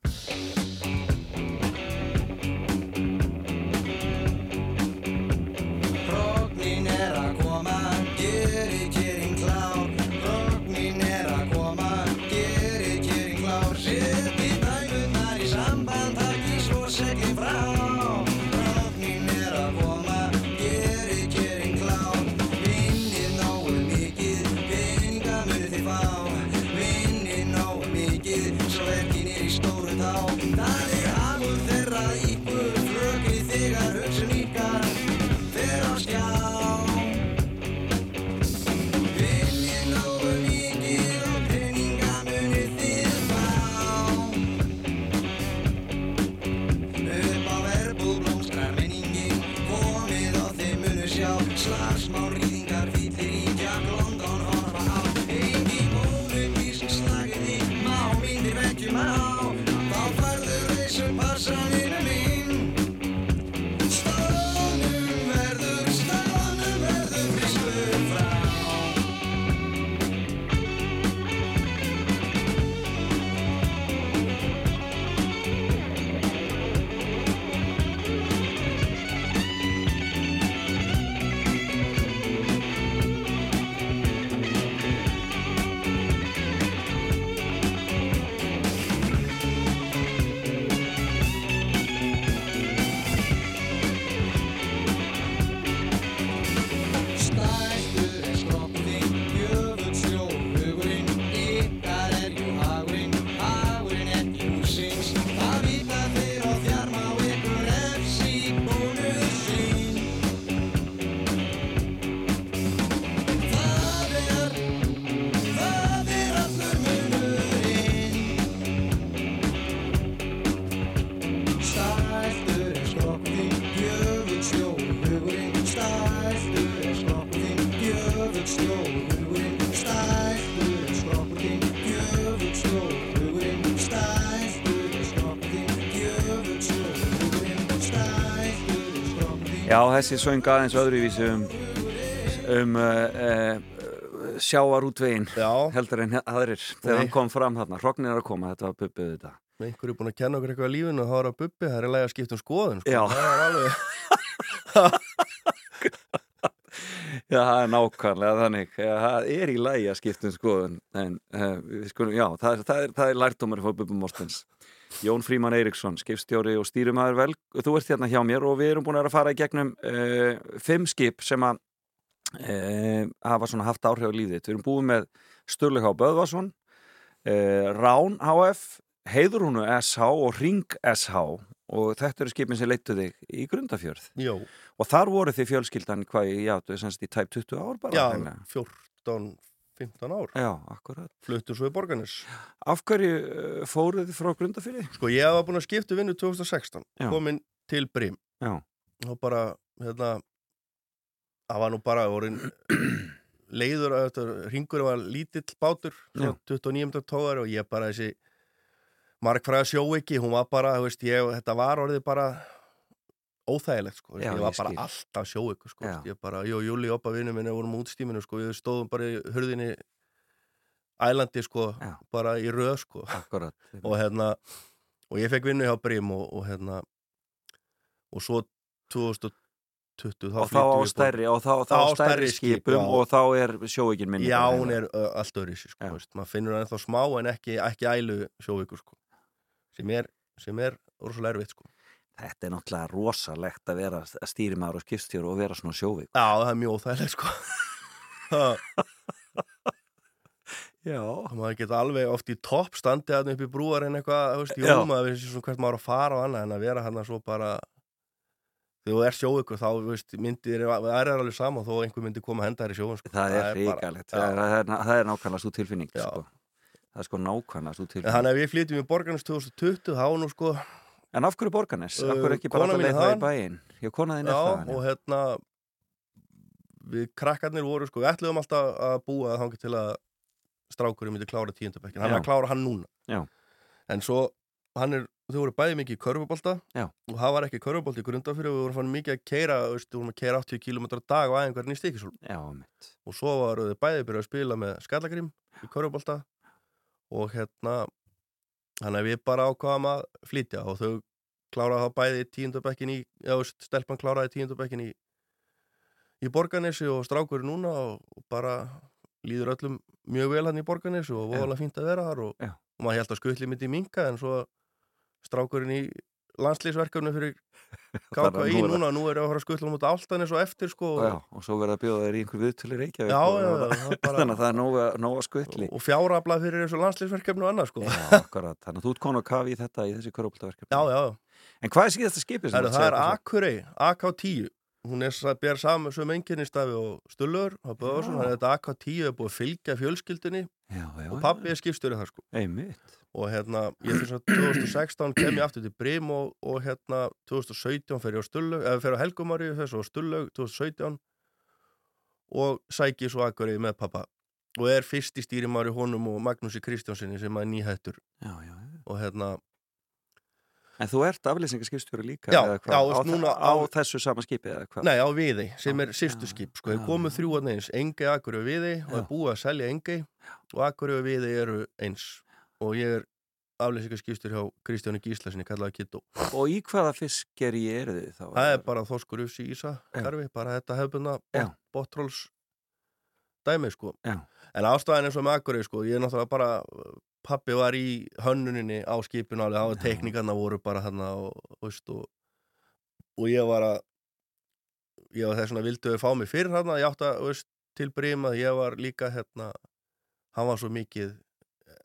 Já, þessi söng aðeins öðruvísi um, um uh, uh, sjáarútvegin Já, heldur en aðrir þegar Nei. hann kom fram þarna Hrognin er að koma, þetta var bubbið þetta einhverju búin að kenna okkur eitthvað á lífinu og þá er að bubbi, það er að lega að skipta um skoðun sko. Það er alveg *laughs* Já, það er nákvæmlega þannig. Það er í lægi að skiptum skoðun. En, uh, skulum, já, það er, það er, það er lærtómar fór Bubba Mortens. Jón Fríman Eiríksson, skipstjóri og stýrumæður vel. Þú ert hérna hjá mér og við erum búin að að fara í gegnum uh, fimm skip sem að uh, hafa svona haft áhrif á lífið. Við erum búin með Sturleik H. Böðvarsson, uh, Rán HF, Heiðrúnu SH og Ring SH og þetta eru skipin sem leittu þig í Grundafjörð. Jó, Og þar voru þið fjölskyldan hvað í, já, þú veist, semst í tæp 20 ár bara? já, hreinlega? 14, 15 ár Já, akkurat. fluttu svo í borganis Af hverju uh, fóruð þið frá Grundafjörði? Sko ég var búin að skipta vinnu 2016 Já. komin til Brim Já, og bara, hérna það var nú bara vorin *clears throat* leiður að þetta ringur var lítill bátur, Já. svo 29. tóðar og ég bara þessi markfræða sjó ekki, hún var bara, þú veist, ég, þetta var orðið bara óþægilegt, sko, Já, ég ég var bara skil. alltaf sjó ekki, sko, ég bara, ég og Júli oppa vinnu minni vorum á útstíminu, sko, við stóðum bara í hurðinni ælandi, sko, Já. bara í röð, sko akkurat. *laughs* og hérna og ég fekk vinnu hjá Brim og, og hérna og svo 2020 og þá á stærri, og þá, þá Þá á stærri stærri skip, skipum já. og þá er sjóvíkin minni. Já, bara hún hérna. er uh, allt öðru sko, Já. veist, maður finnur hann ennþá smá en ekki, ekki ælu sjóvíkur sko. sem er, sem er rosalega erfitt sko. Þetta er náttúrulega rosalegt að vera stýrimaður og skipstjóru og vera svona sjóvík. Já, það er mjög óþægilegt sko. *laughs* Það- Já. maður geta alveg oft í topp standið hann upp í brúar en eitthvað, jú, maður veist svona hvert maður að fara og annað en að vera hann svo bara þegar þú er sjóvíkur þá, veist, myndir það er alveg sama þó einhver myndi koma að henda þær í sjóun sko. Það er bara- hrikalegt. Já. Það, er- það, er- það er nákvæmlega svo tilfinning, sko. Það er sko nákvæmlega svo tilfinning. þannig ef ég flytjum í borgarnas 2020 þá nú sko, En af hverju Borgarnes? Af Uh, hverju ekki bara að mín er leið það í bæinn? Já, konaðin er já, það. og hérna við krakkarnir voru sko, við ætluðum alltaf að búa þannig til að strákurinn myndi klára tíundabekkin, hann Já. er að klára hann núna Já. en svo, hann er þau voru bæði mikið í körfubolta Já. og það var ekki körfubolti í grundafyrir við vorum fann mikið að keira, við vorum að keira 80 km dag og aðeins í stikisól Já, mitt. og svo varu þau bæði byrjað að spila með skallagrim í körfubolta og hérna hann er við bara ákvaðum að flytja og þau kláraði þá bæði tíundabekkin í, já, veist, stelpan kláraði tíundabekkin í í Borganesi og strákur núna og, bara líður öllum mjög vel hann í Borganesi og voðalega fínt að vera þar og, og maður held að skutli myndi minka en svo strákurinn í landslýsverkefni fyrir *laughs* Þannig að KKI nú er það- núna, að fara að skutla mútið áltanis og eftir sko Og, já, og svo verða að bjóða þér í einhver og- *laughs* það er bara- Þannig að það er nóga, skutli. og fjárabla fyrir þessu landslýsverkefni og annað sko Já. *laughs* Þannig að þú ert konu að kafi í þetta í þessi já, En hvað er síðasta skipið þú það er? Akurey, AK-10 hún er sa- ber saman sem einkennistafi og Stullur, það Já. þannig að þetta AK-10 er búið að fylgja fjölskyldunni Já, já, og pappi er skipstjóri þar sko. Og hérna, ég fyrir svona 2016 kem ég aftur til Brim og, og hérna 2017 fer ég á Stullug eða fer á Helgumari þess og Stullug 2017 og sæki svo Akurey með pappa og er fyrst í stýrimari honum og Magnúsi Kristjánsinni sem er nýhættur. Já, já, já. og hérna, En þú ert aflýsingaskipstjóri líka? Já, já, á, núna á, á- þessu sama skipi eða hvað? nei á Viði sem er sýstuskip, sko, já, þeir komu þrjú að neins, Engei, Akurey og Viði og er búið að selja Engei og Akurey og Viði eru eins og ég er aflýsingaskipstjóri hjá Kristjáni Gísla sinni kallaði Kittó Og í hvaða fiskeri eru þið þá? Það er bara þorskur ufsi ísa karfi, bara þetta hefðbunna Já. bottrolls dæmi sko Já. en ástæðan eins og með Akurey sko ég er náttúrulega bara, pappi var í hönnuninni á skipinu alveg, á Já. teknikarna voru bara hann og, og, og ég var að ég var þess að vildu þau fá mig fyrir hann ég átti að, veist, til brim að ég var líka hérna, hann var svo mikið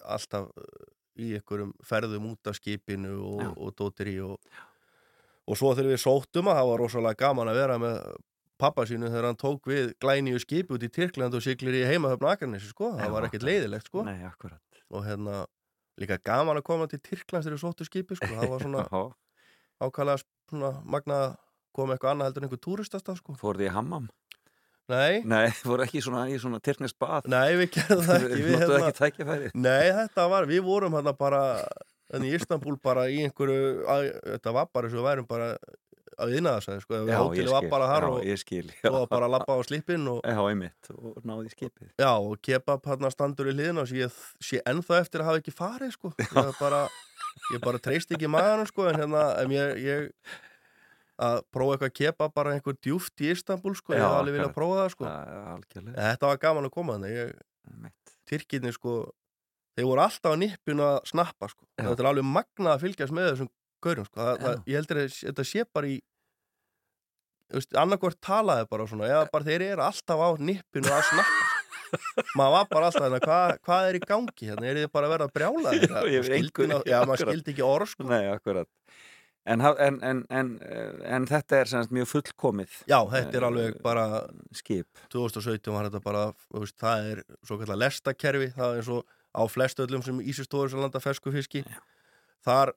alltaf uh, í einhverjum ferðum út af skipinu og, og dóttir í og, og svo þegar við sóttum að það var rosalega gaman að vera með pappa sínu þegar hann tók við glænýju skipi út í Tyrkland og siglir í heimahöfn Akarnesi sko, það var ekkert leiðilegt sko. Nei, og hérna líka gaman að koma til Tyrklands þegar við sóttu skipi sko, það var svona *laughs* ákvæmlega svona magna að koma eitthvað annað heldur en einhver túristasta sko. Fór þið í hammam? Nei, Nei, *laughs* fór ekki svona svona tyrknest bað? nei við gerðum það ekki *laughs* við, Nóttuðu hérna, ekki tækifæri? Nei, þetta var, við vorum hérna bara en í Istanbul bara í einhverju að, þetta var bara eins og við værum bara að vinna þess sko, Já, ég skil. Já, og, ég skil. og var bara að lappa á slippinn og, Já, einmitt. Og náði í skipið. já, og kebab hérna standur í hliðina og sé, sé ennþá eftir að hafa ekki farið sko, ég bara ég bara treyst ekki maðurinn sko, en hérna, en ég, ég að prófa eitthvað kepa bara einhver djúft í Istanbul sko, ég Já, hef alveg viljað akkurat. prófa það sko En Þetta var gaman að koma þannig ég. Tyrkinni sko þeir voru alltaf á nippinu að snappa sko. Já. þetta er alveg magnað að fylgjast með þessum gaurum sko. það, Já. það, ég heldur að þetta sé bara í annarkvort talaði bara svona eða bara þeir eru alltaf á nippinu að snappa sko. maður var bara alltaf hérna, hvað, hvað er í gangi hérna, er þið bara að vera að brjála Já, *laughs* ég hef engu- já, maður skildi ekki orð sko. Nei, En, en, en, en, en þetta er semst mjög fullkomið já, þetta er alveg bara skip 2017 var þetta bara veist, það er svo kallar lestakerfi það er og á flest öllum sem ísistóður sem landa fersku fiski Já. þar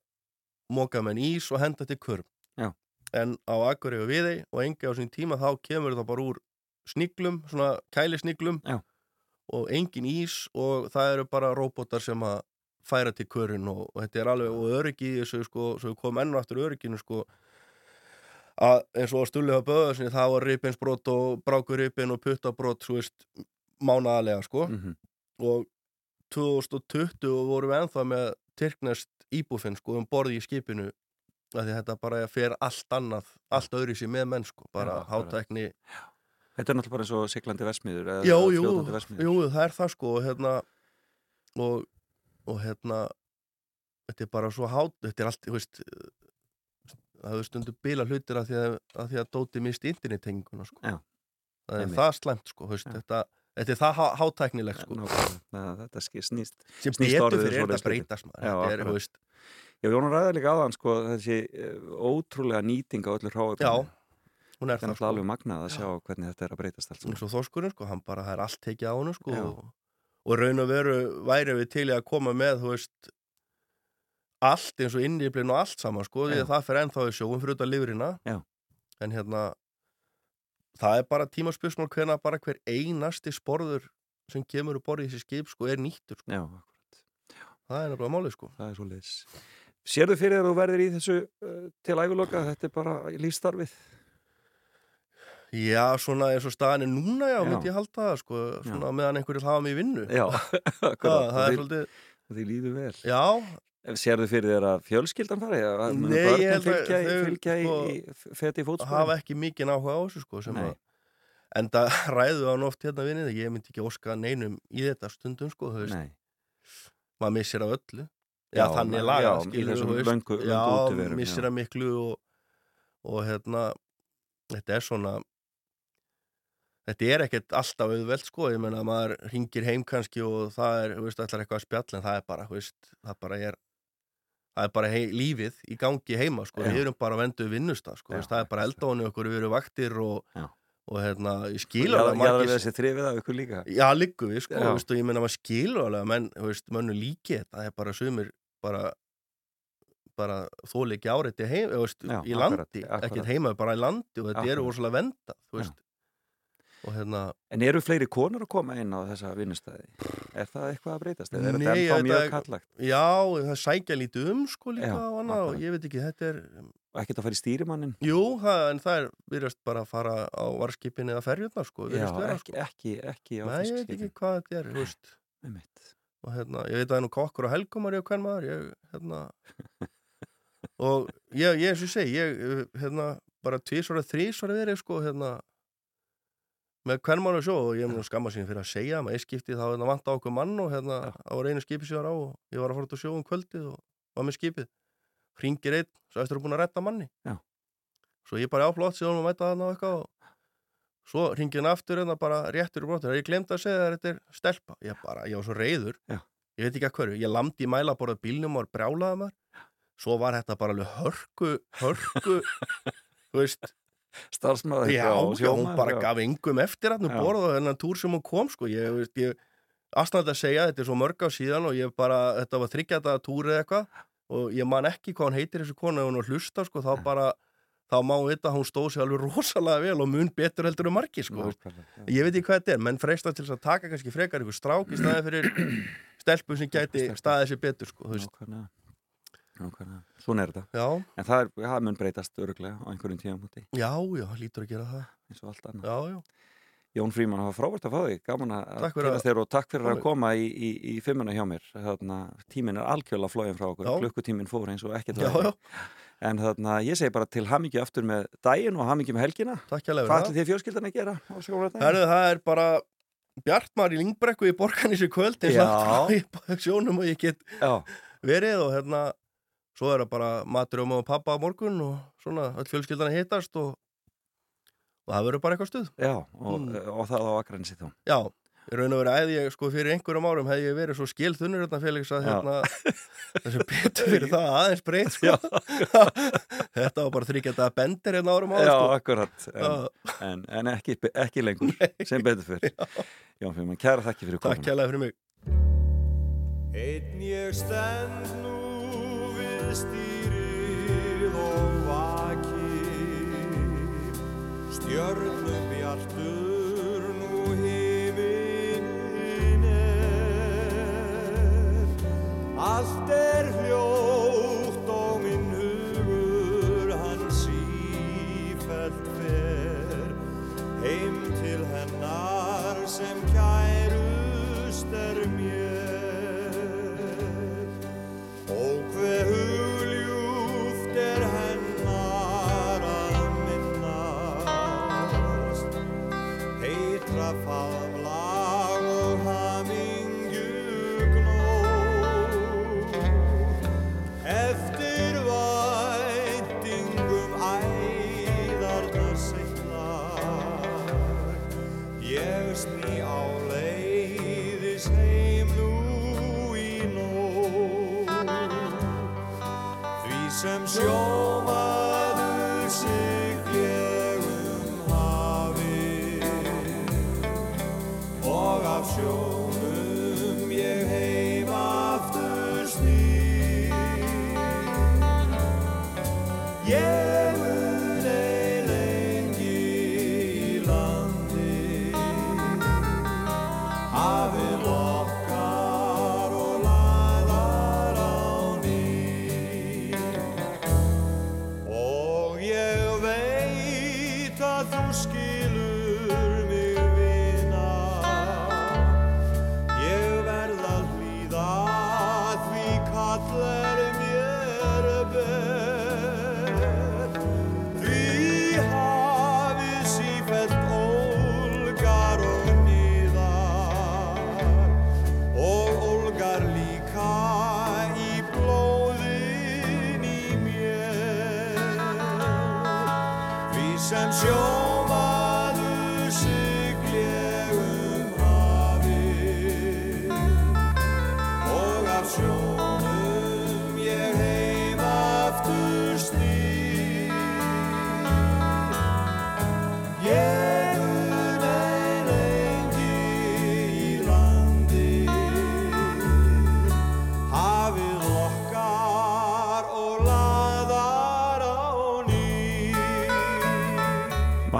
móka menn ís og henda til kurm Já. en á Akurey og Viðey og engi á sín tíma þá kemur það bara úr sniglum, svona kælisniglum Já. og engin ís og það eru bara róbótar sem að færa til kurinn og, og þetta er alveg og öryggi þessu sko, svo við komum enn og aftur örygginu sko að eins og að stulliða böða sinni það var rippinsbrot og brákurrippin og puttabrot svo veist mánaðarlega sko. Mm og 2020 vorum við ennþá með tyrknest íbúfinn sko um borði í skipinu því þetta bara fer allt annað allt öðru sér með menn sko bara hátækni. Þetta er náttúrulega bara eins og siglandi vesmiður Jú, jú, það er það sko og hérna og, og hérna þetta er bara svo hát þetta er allt, þú veist það hefur stundu bila hlutir að því að, að, því að Dóti misti internettenginguna sko. Það er það slæmt sko, veist, þetta, þetta er það há- hátæknilegt sko. Þetta snýst sem betur fyrir er þetta breytast þetta er, þú veist, Já, Jónar ræði líka áðan sko þessi eh, ótrúlega nýting á öllu hráöfnum já, hún er Það er það náttúrulega sko. alveg magnað að sjá hvernig þetta er að breytast allt og þorskurinn sko, hann bara, það er allt tekið á hann sko, Já. og, og raun og veru væri við til að koma með þú veist allt eins og innýflin og allt saman sko, því Já. að það fer ennþá í sjóum fyrir út af lifrina Já. en hérna það er bara tímaspöksmál hvernig bara hver einasti sporður sem kemur úr borðið í þessi skip sko er nýttur sko. Já, akkurat. það er nefnilega málið sko Það er svo leiðis. Sérðu fyrir þér að þú verðir í þessu uh, til æguloka? Þetta er bara lífstarfið. Já, svona eins og staðan er núna, já, Já. myndi ég halda það sko, svona meðan einhverjir hafa mig í vinnu Já, það, *laughs* akkurat. það er svolítið, Því líður vel. já, Sérðu fyrir þér að fjölskyldan fari? Að munu Nei, ég held að þau, fylgja í, sko, í feti í fótsporin? hafa ekki mikið áhuga á þessu sko sem Nei. að en það *laughs* ræðu hann oft hérna vinnið ég myndi ekki óska neinum í þetta stundum sko þú veist, Nei. maður missir af öllu já, þannig laga já, já, já. og hérna þetta er svona þetta er ekkert alltaf auðvelt sko. Ég menna maður ringir heim kannski og það er, þú veist, ætlar eitthvað að spjalla en það er bara, þú veist, það bara er það er bara hei, lífið í gangi heima sko, Já. við erum bara venduð vinnustaf sko, Já, veist, það er bara eldónu okkur, við erum vaktir og, og hérna, ég skilur alveg já, það er þessi þrifið af ykkur líka. Já, liggu við, sko, veist, og ég meina maður skilur alveg að menn, þú veist, mönnu líki þetta, það er bara sumir bara bara þóli ekki áreiti heim, þú veist, í landi, ekkert heima, bara í landi og þetta Akkurat. óslega venda, þú veist hérna, En eru fleiri konur að koma inn á þessa vinnustæði? Er það eitthvað að breytast? Eða er Nei, þetta þetta mjög er- kallagt? já, það sækja lítið um, sko, líka Já, og annað, og ég veit ekki, þetta er ekkert að fara í stýrimannin? jú, það, en það er virðast bara að fara á varskipin eða ferjurnar, sko, Já, vera, ekki, sko ekki, ekki á Nei, ég veit ekki hvað þetta er, þú veist Einmitt. og hérna, ég veit að er nú kokkur og helgumar ég og hvern maður, ég, hérna *laughs* og ég, ég eins og ég segi, ég, hérna bara tvísvara, þrísvara verið, sko, hérna með hvern maður sjó og ég mun skamma sín fyrir að segja maður skipti þá hérna vant á okkur mann og hérna Já. á reynu skipi var á og ég var að fara út á sjó um kvöldið og var með skipið. Ringir einn, svo eftir að búin að retta manni. Já. svo ég bara áflótt síðan og mæta þarna og eitthvað og svo ringir hann aftur hérna bara réttur í brotur, ég glemt að segja að þetta er stelpa. Ég bara, ég var svo reyður Já. ég veit ekki að hverju, ég lamdi í mæla bara bílnum og var brjálaða maður. Svo var þetta bara alveg hörku hörku, *laughs* þú veist Starfsmaður já, já, hún bara já. gaf engum eftir hann og þennan túr sem hún kom sko, ég, ég aðstæðan að segja, þetta er svo mörg á síðan og ég bara, þetta var þryggjata túr eða eitthvað og ég man ekki hvað hún heitir þessu konu ef hún hlusta sko, þá bara þá má vita að hún stóð sér alveg *laughs* rosalega vel og mun betur heldur um margi sko, ég veit ekki hvað þetta er, menn freista til að taka kannski frekar ykkur strák í staði fyrir *clears throat* stelpu sem gæti staðið sér betur sko, þú veist. Nákvæmlega. Nákvæmlega. Svona er þetta. já, En það, er, það mun breytast öruglega á einhverjum tíum úti, já, já, lítur að gera það eins og allt annað. já, já, Jón Fríman, það var frábært að fá þig, gaman að kynast þér og takk fyrir að Alveg. koma í, í, í fimmuna hjá mér. Þarna, tíminn er algjörlega flóin frá okkur, Já. klukkutíminn fór eins og ekkert já, já. En þarna, ég segi bara til hamingju aftur með daginn og hamingju með helgina. Takk hjá Hvað ætli þið fjölskyldan að gera á er bara Bjartmar í Lingbrekku í borganísi kvöld eins Já. og í sjónum og ég get Já, verið og hérna svo er það bara matur um og pappa á morgun og svona öll fjölskyldan að hittast og, og það verður bara eitthvað stuð já, og, Mm. og það á Akranesi þá. Já, í raun og verið æði ég sko fyrir einhverjum árum hefði ég verið svo skilþunnur hérna Felix að hérna þessu betur fyrir það aðeins breyt sko. *laughs* þetta var bara þryggjata bendir hérna árum áður Já, sko. akkurat. En, en, en ekki, ekki lengur, *laughs* sem betur fyrr. Já, fyrir maður kæra þakki fyrir Takk komuna. kærlega fyrir mig Einn ég stend nú stýrið og vaki Stjörnum bjartur nú himinn er. Allt er hljótt og minn hugur hann sífælt fer. Heim til hennar sem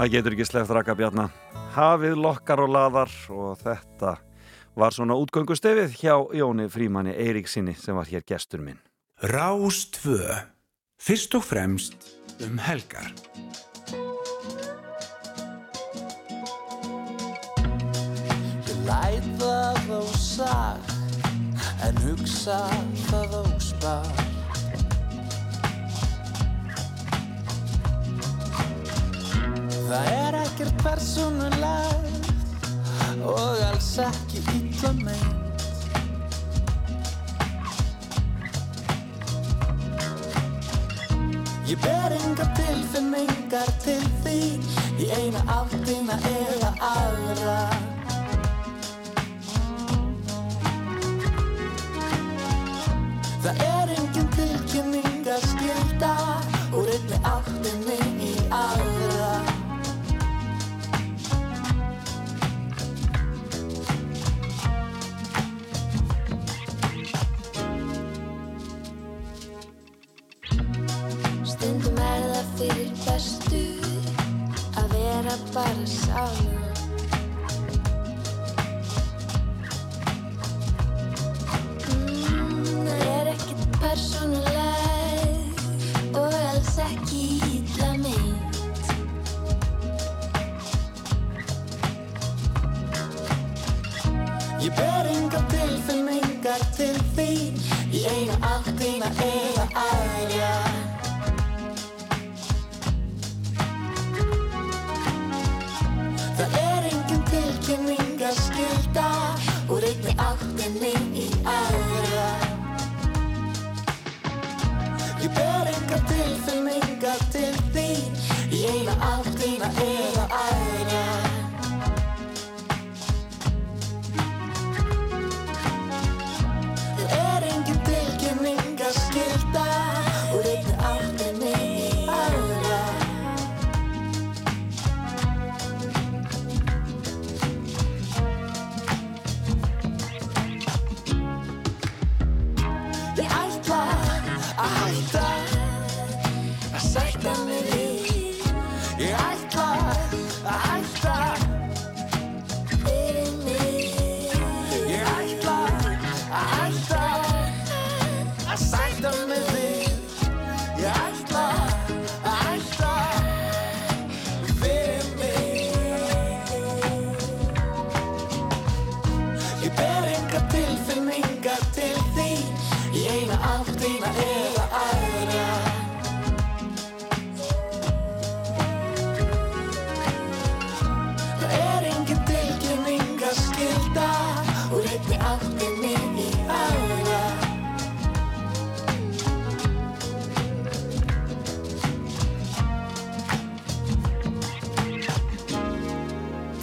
Maður getur ekki sleppt raka bjarna. Hafið lokkar og laðar og þetta var svona útgöngustefið hjá Jóni Frímanni Eiríksinni sem var hér gestur minn. Rástvö. Fyrst og fremst um helgar. Læt það á sag En hugsa það á spar Það er ekkert persónulegt Og alls ekki illa meint. Ég ber enga tilfinningar til þín. Í eina áttina eða aðra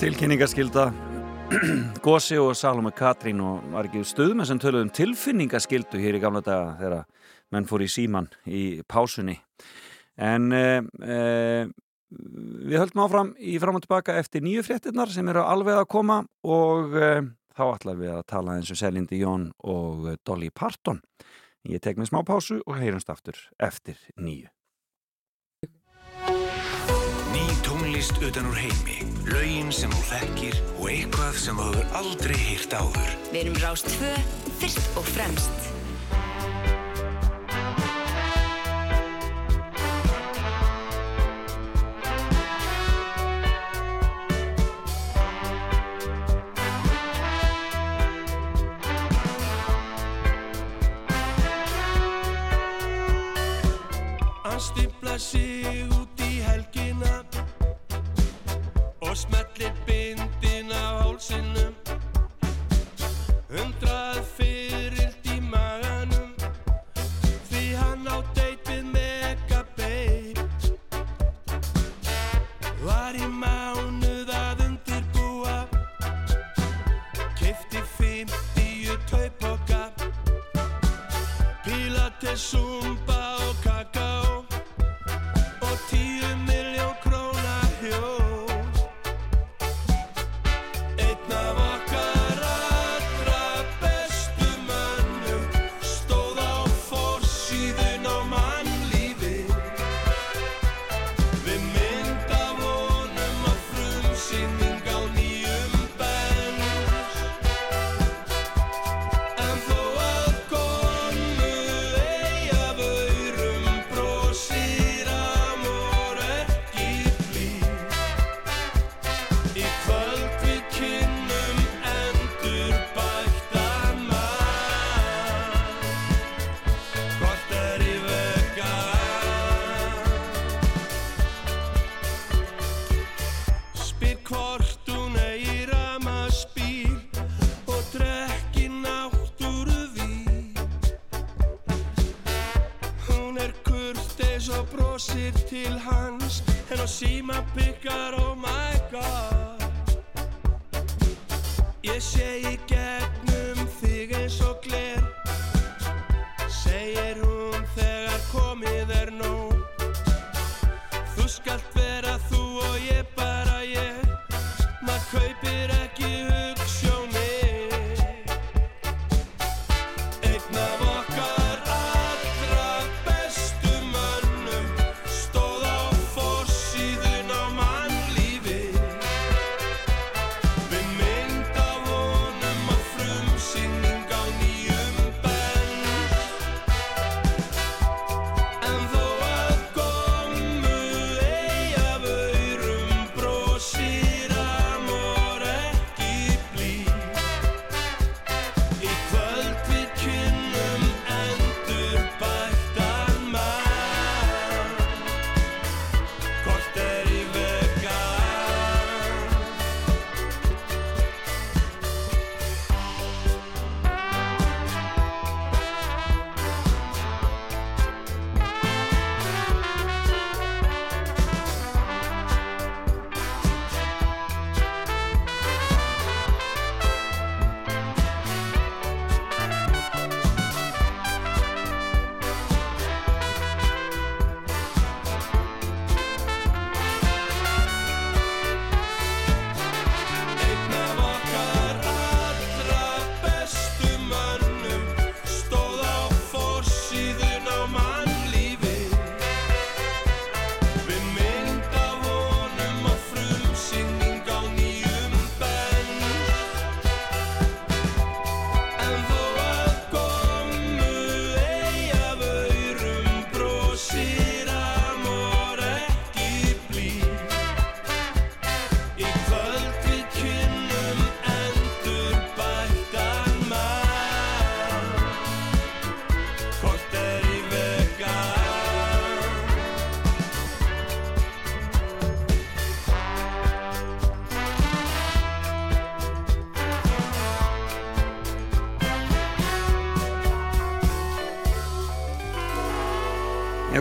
Tilkynningaskilda Gósi og Salome Katrín og Margið Stöðmenn sem töluð um tilfinningaskildu hér í gamla daga þegar menn fór í síman í pásunni. En eh, eh, við höldum áfram í fram og tilbaka eftir nýju fréttinnar sem eru alveg að koma og eh, þá ætlar við að tala eins og Selindi Jón og eh, Dolly Parton. Ég tek mig smá pásu og heyrumst aftur eftir nýju. Tónlist utan úr heimi, laugin sem þú þekkir og eitthvað sem þú hefur aldrei hýrt áður. Við erum Rást 2, fyrst og fremst. Að stifla sig út smellir bindin af hálsinum. Hundrað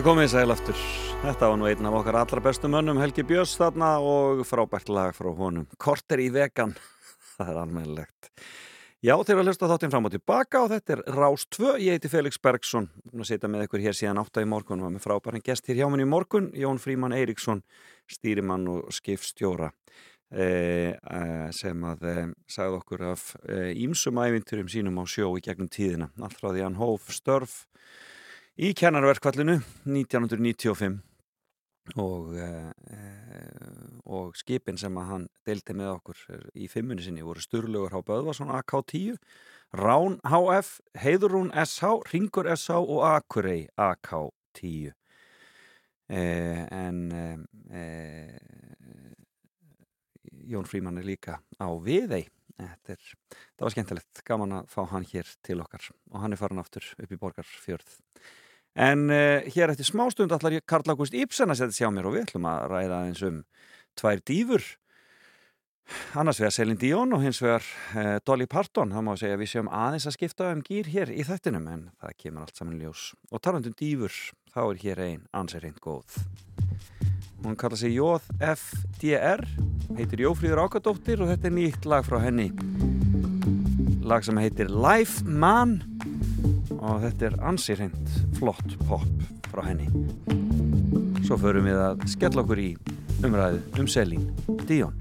komið sæl aftur. Þetta var nú einn af okkar allra bestu mönnum, Helgi Björns þarna og frábært lag frá honum. Korter í vegan. *laughs* Það er almennilegt. Já, þeir að hlusta þáttinn fram og tilbaka og þetta er Rás 2. Ég heiti Felix Bergsson. Nú setja með ykkur hér síðan 8 í morgun og með frábærin gest hér hjá minn í morgun, Jón Fríman Eiríksson, stýrimann og skipstjóra. Eh, eh, sem að eh, sagði okkur af ímsum ævinturum sínum á sjó í gegnum tíðina allt frá því hann hóf störf í kennarverkvallinu 1995 og, og skipin sem að hann deildi með okkur í fimmunni sinni voru Sturlugur H. Böðvarsson AK-10 Rán HF, Heiðurún SH Ringur SH og Akurey AK-10 en Jón Fríman er líka á viðei þetta er, það var skemmtilegt. Gaman að fá hann hér til okkar. Og hann er farin aftur upp í borgarfjörð en uh, hér eftir smástund allar Karl August Ibsen að setja sjá mér og við ætlum að ræða eins um tvær dýfur. Annars vegar Selin Dion og hins vegar uh, Dolly Parton, það má segja við séum aðeins að skipta um gýr hér í þættinum en það kemur allt saman ljós. Og talandum dýfur, þá er hér einn ansið reynd góð. Hún kalla sig JFDR, heitir Jófríður Ákadóttir og þetta er nýtt lag frá henni. Lag sem heitir Life Man og þetta er ansýrhind flott pop frá henni. Svo förum við að skella okkur í umræðu um Selín Díón.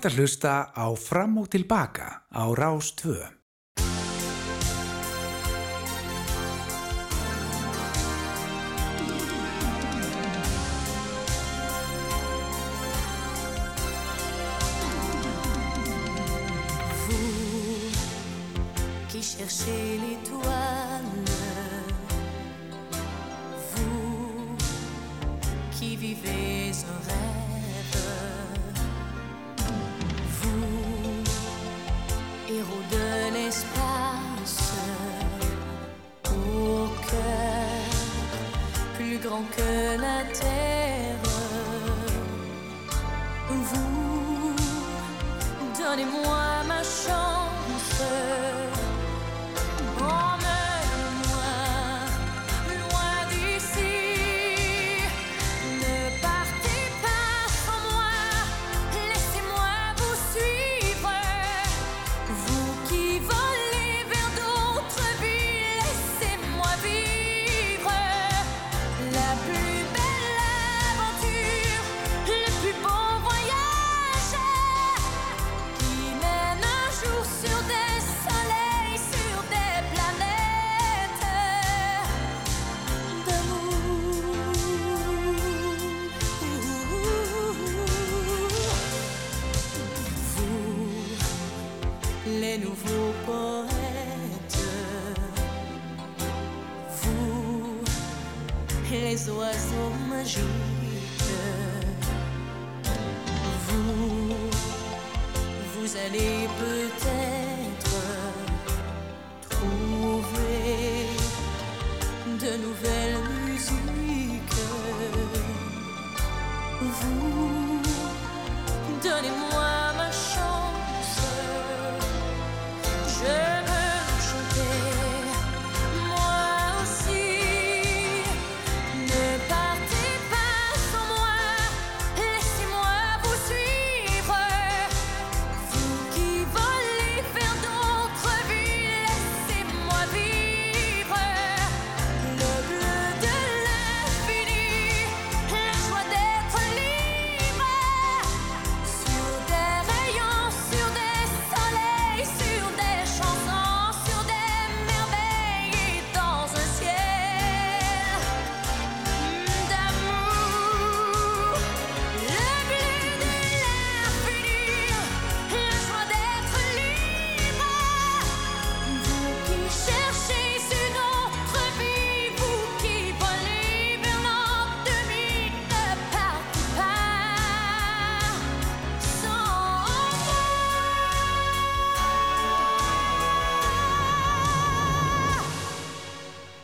Ert að hlusta á Fram og Tilbaka á Rás 2. Vous qui cherchez l'étoile, vous qui vivez un rêve, de l'espace, au cœur plus grand que la terre, vous donnez-moi.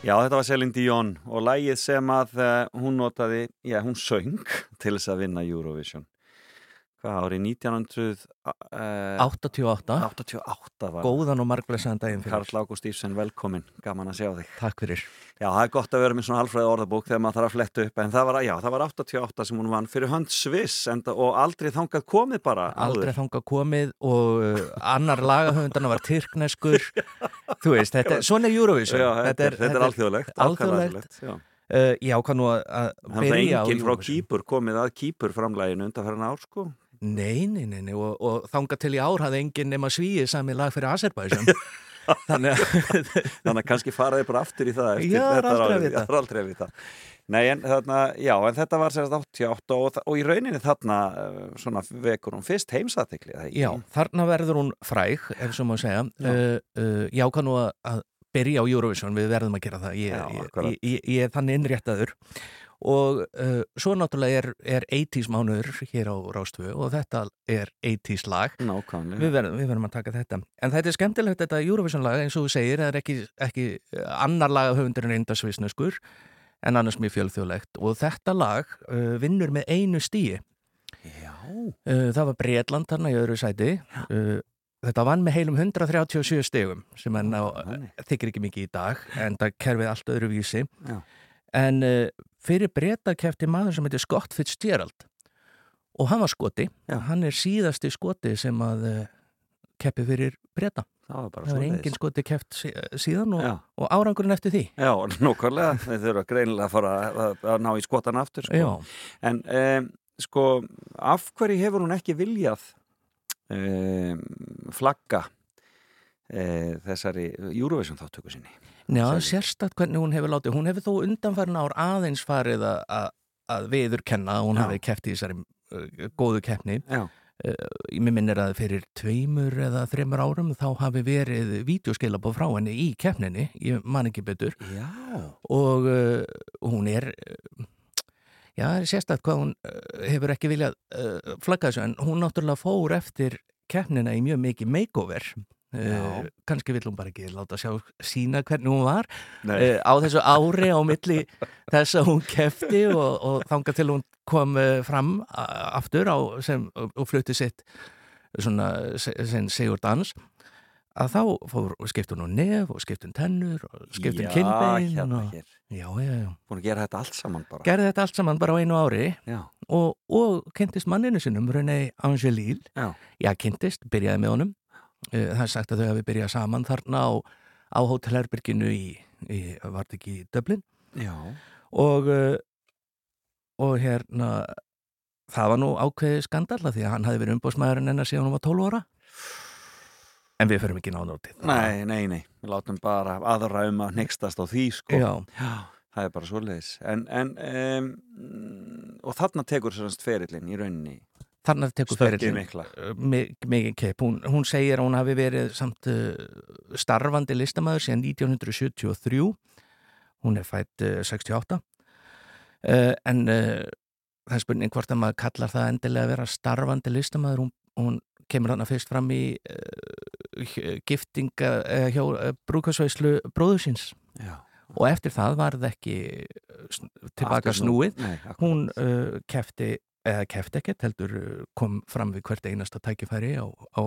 Já, þetta var Celine Dion og lægið sem að uh, hún notaði, já, hún söng *laughs* til þess að vinna Eurovision. Hvað árið 1900... Uh, 88 88 var Góðan og margblessaðan daginn fyrir Karl Ágúst Ífsen, velkomin, gaman að sjá þig. Takk fyrir Já, það er gott að vera með svona alfræði orðabók þegar maður þarf að fletta upp, en það var, já, það var 88 sem hún vann fyrir hönd Sviss og aldrei þangað komið bara. Aldrei áður. þangað komið og uh, annar lagahöfundana var tyrkneskur *laughs* Þú veist, þetta, svona er Eurovision Já, þetta er- þetta er alþjóðlegt, Alþjóðlegt alþjóðlegt, já. uh, ákvað nú að að Þannig að byrja á enginn frá. Kýpur komið að Kýpur framlæginu undan fyrir ár, sko. Nei, nei, nei, nei og, og þangað til í ár hafði enginn nema svíið sami lag fyrir Azerbaijan *laughs* Þannig að *laughs* Þannig að kannski faraði bara aftur í það eftir Já, þetta að er aldrei að vita. Nei, en, þarna, já, en þetta var sérst 88 og, og í rauninni þarna uh, svona vekur hún fyrst heimsatikli Já, þarna verður hún fræg, ef svo má segja. Uh, uh, ég ákvað nú að, að byrja á Eurovision, við verðum að gera það. Ég, Já, ég, ég, ég, er þannig innréttaður. Og uh, svo náttúrulega er, er 80s mánuður hér á Rástvö og þetta er 80s lag. Nákvæmlega. Við verðum, við verðum að taka þetta. En þetta er skemmtilegt þetta Eurovision lag, eins og þú segir, það er ekki, ekki uh, annar lagahöfundur en eindasvisnuskur, en annars mjög fjölþjóðlegt. Og þetta lag uh, vinnur með einu stíi. Já. Uh, það var Breitland þarna í öðru sæti uh, þetta vann með heilum 137 stegum sem en á, þykir ekki mikið í dag en það kerfið allt öðru vísi Já. en uh, fyrir Breta kefti maður sem heitir Scott Fitzgerald og hann var skoti hann er síðasti skoti sem að uh, keppi fyrir Breta það var var engin skoti keft sí- síðan og, Já. og árangurinn eftir því Já, nokkvæmlega, þeir þurfa greinilega að fara að, að ná í skotan aftur sko. Já. En um, sko, af hverju hefur hún ekki viljað um, flagga um, þessari Eurovision þáttöku sinni? Já, sérstætt hvernig hún hefur látið. Hún hefur þó undanfærin ár aðeins farið að, að, viðurkenna hún Já. hafi keppt í þessari uh, góðu keppni. Já. Uh, ég mér minnir að fyrir tveimur eða þreimur árum þá hafi verið vídeoskilabóð frá henni í keppninni, ég man ekki betur. Já. Og uh, hún er, uh, já, það er sérstætt hvað hún uh, hefur ekki viljað uh, flagga þessu, en hún náttúrulega fór eftir keppnina í mjög mikið makeover. Uh, kannski vill hún bara ekki láta sjá sína hvernig hún var uh, á þessu ári á milli þess að hún kefti og, og þanga til hún kom fram aftur á, sem, og, flutti sitt svona se- sem segur dans að þá fór, skipti hún nef og skipti hún tennur og skipti hún Já, kinnbein hérna og. Já, já, já. Búin að gera þetta allt saman bara. gerði þetta allt saman bara á einu ári og, og kynntist manninu sinum René Angelil Já. já, kynntist, byrjaði með honum Eh, það er sagt að þau hafi byrjað saman þarna á, á hótelherbyrginu í, í var þetta ekki í Dublin Já. og eh, og hérna það var nú ákveðið skandalla því að hann hafi verið umbóðsmaðurinn hennar síðan hún var 12 ára en við förum ekki náður til það. Nei, nei, nei, við látum bara aðra um að nextast á því sko. Já. það er bara svoleiðis en, en um, og þarna tekur sérst ferillin í rauninni þarna tekur Stökkið ferillinn, mikla. mi- mikið kepp hún, hún segir að hún hafi verið samt uh, starfandi listamaður síðan 1973 hún er fætt uh, 68 uh, en uh, það er spurning hvort að maður kallar það endilega að vera starfandi listamaður hún, hún kemur þarna fyrst fram í uh, giftinga uh, hjá uh, brúkasveislu bróðusins Já. og eftir það var það ekki sn- tilbaka Aftur snú- snúið? Nei, hún uh, kefti eða kefti ekkert, heldur kom fram við hvert einasta tækifæri á, á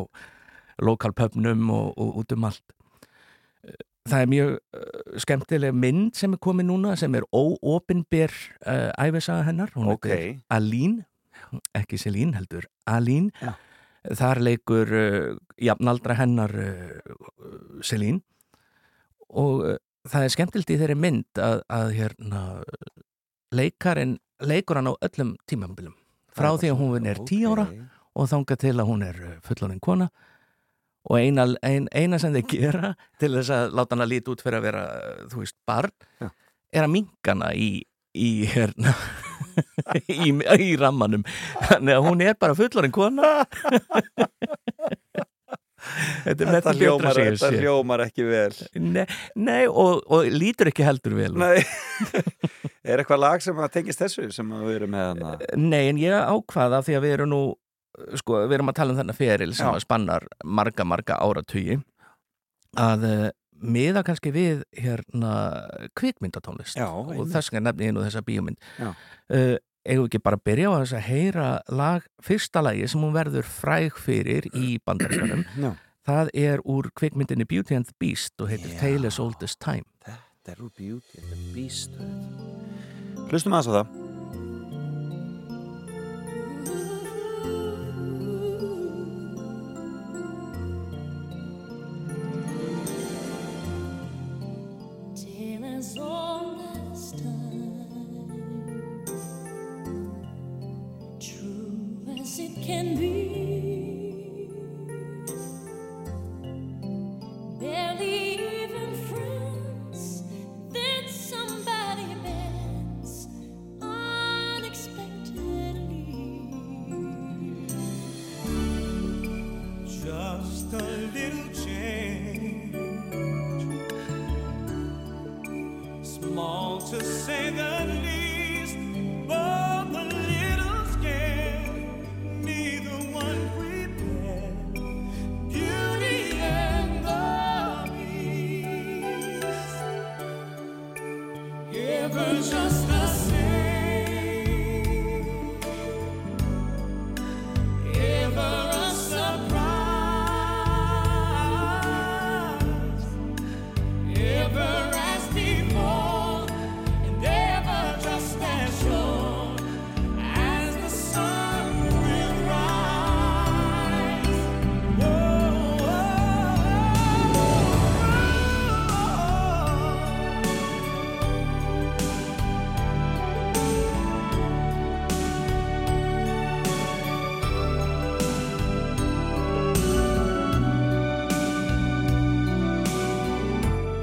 lokalpöfnum og, og út um allt. Það er mjög skemmtileg mynd sem er komið núna sem er óopinber uh, æfisaga hennar, hún Ok. heitir Aline ekki Selín heldur Aline Já. Þar leikur uh, jafnaldra hennar uh, Selín og uh, það er skemmtilegt í þeirri mynd að, að hérna leikarinn leikur hann á öllum tímambilum frá því að hún er tíu ára ókei. og þangað til að hún er fullorinn kona og eina, ein, eina sem þeir gera *laughs* til þess að láta hana líti út fyrir að vera þú veist, barn Já. er að minkana í í, hérna, *laughs* í, í rammanum. Þannig að hún er bara fullorinn kona. *laughs* Þetta Þetta hljómar, þetta hljómar ekki vel. Nei, nei og, og lítur ekki heldur vel *laughs* Er eitthvað lag sem að tengist þessu sem við erum með hana? Nei, en ég ákvaða því að við erum nú sko, við erum að tala um þennan feril sem spannar marga, marga áratugi að uh, miða kannski við hérna kvikmyndatónlist Já, og þess vegna nefni nú þessa bíómynd Já. uh, eigum við ekki bara að byrja á þess að heyra lag, fyrsta lagi sem hún verður fræg fyrir í bandaríkanum *clears throat* Já. það er úr kvikmyndinni Beauty and the Beast og heitir Já. Tale as Old as Time Þetta er úr Beauty and the Beast Hlustum aðeins á það can be.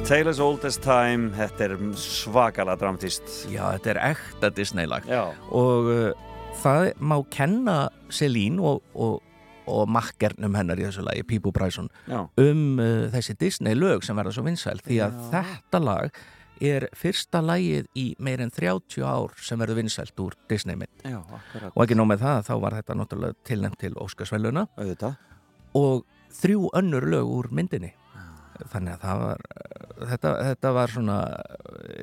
Tale as old as time Þetta er svakalega dramatist Já, þetta er ekta Disney-lag. Og uh, það má kenna Selín og, og, og makkernum hennar í þessu lagi, Pípu Bræson Já. um uh, þessi Disney-lög sem verða svo vinsæl. Því að Já. þetta lag er fyrsta lagið í meir en 30 ár sem verður vinsælt úr Disney-mynd og ekki nóg með það, þá var þetta náttúrulega tilnæmt til Óskarsvæluna og þrjú önnur lög úr myndinni þannig að það var þetta, þetta var svona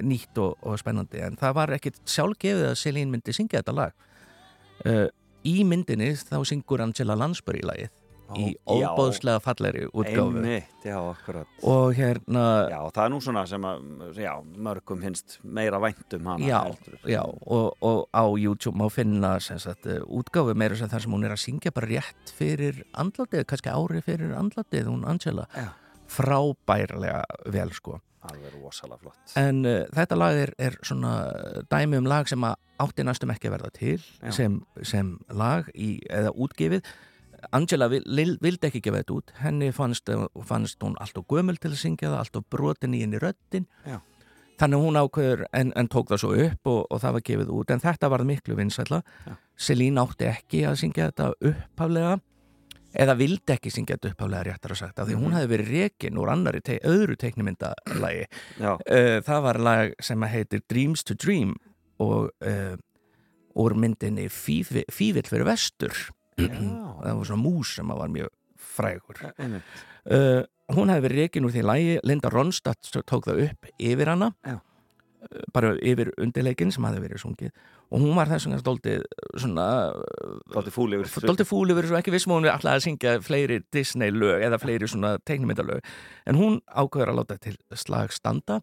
nýtt og, og spennandi. En það var ekkit sjálfgefið að Selín myndi syngja þetta lag. Uh, í myndinni þá syngur Angela Lansbury lagið í Ó, já. óbóðslega fallegri útgáfu. Einmitt, já, akkurat. Og hérna Já, það er nú svona sem að já, mörgum finnst meira vænt um hana já, já og, og á YouTube má finna sagt, eh, útgáfu meira sem þar sem hún er að syngja bara rétt fyrir andlatið, kannski ári fyrir andlatið, hún Angela. Já. Frábærlega vel sko. Alveg rosalega flott. En uh, þetta lag er, er svona dæmi um lag sem að átti næstum ekki að verða til sem, sem lag í, eða útgefið. Angela vil, vil- vildi ekki gefa þetta út. Henni fannst, fannst hún alltaf gömul til að syngja það alltaf brotin í henni röddin. Já. þannig hún ákveður en, en tók það svo upp og, og það var gefið út. En þetta var miklu vinsætla Selín átti ekki að syngja þetta upphaflega eða vildi ekki syngja þetta upphaflega réttar að sagt af því hún Mhm. hefði verið rekin úr annari te öðru teiknumyndalagi uh, það var lag sem að heitir Dreams to Dream og uh, úr myndinni Fífill fyrir vestur. *clears throat* Það var svona mús sem var mjög frægur. Uh, hún hefði verið rekin úr því lagi Linda Ronstadt tók það upp yfir hana. Já. Bara yfir undirleikin sem hefði verið sungið og hún var þess vegna stoltið svona Dálítið fúl yfir. Dálítið fúl yfir þessu, ekki vissum hún við alltaf að syngja fleiri Disney lög eða fleiri svona teiknumyndalög en hún ákveður að láta til slag standa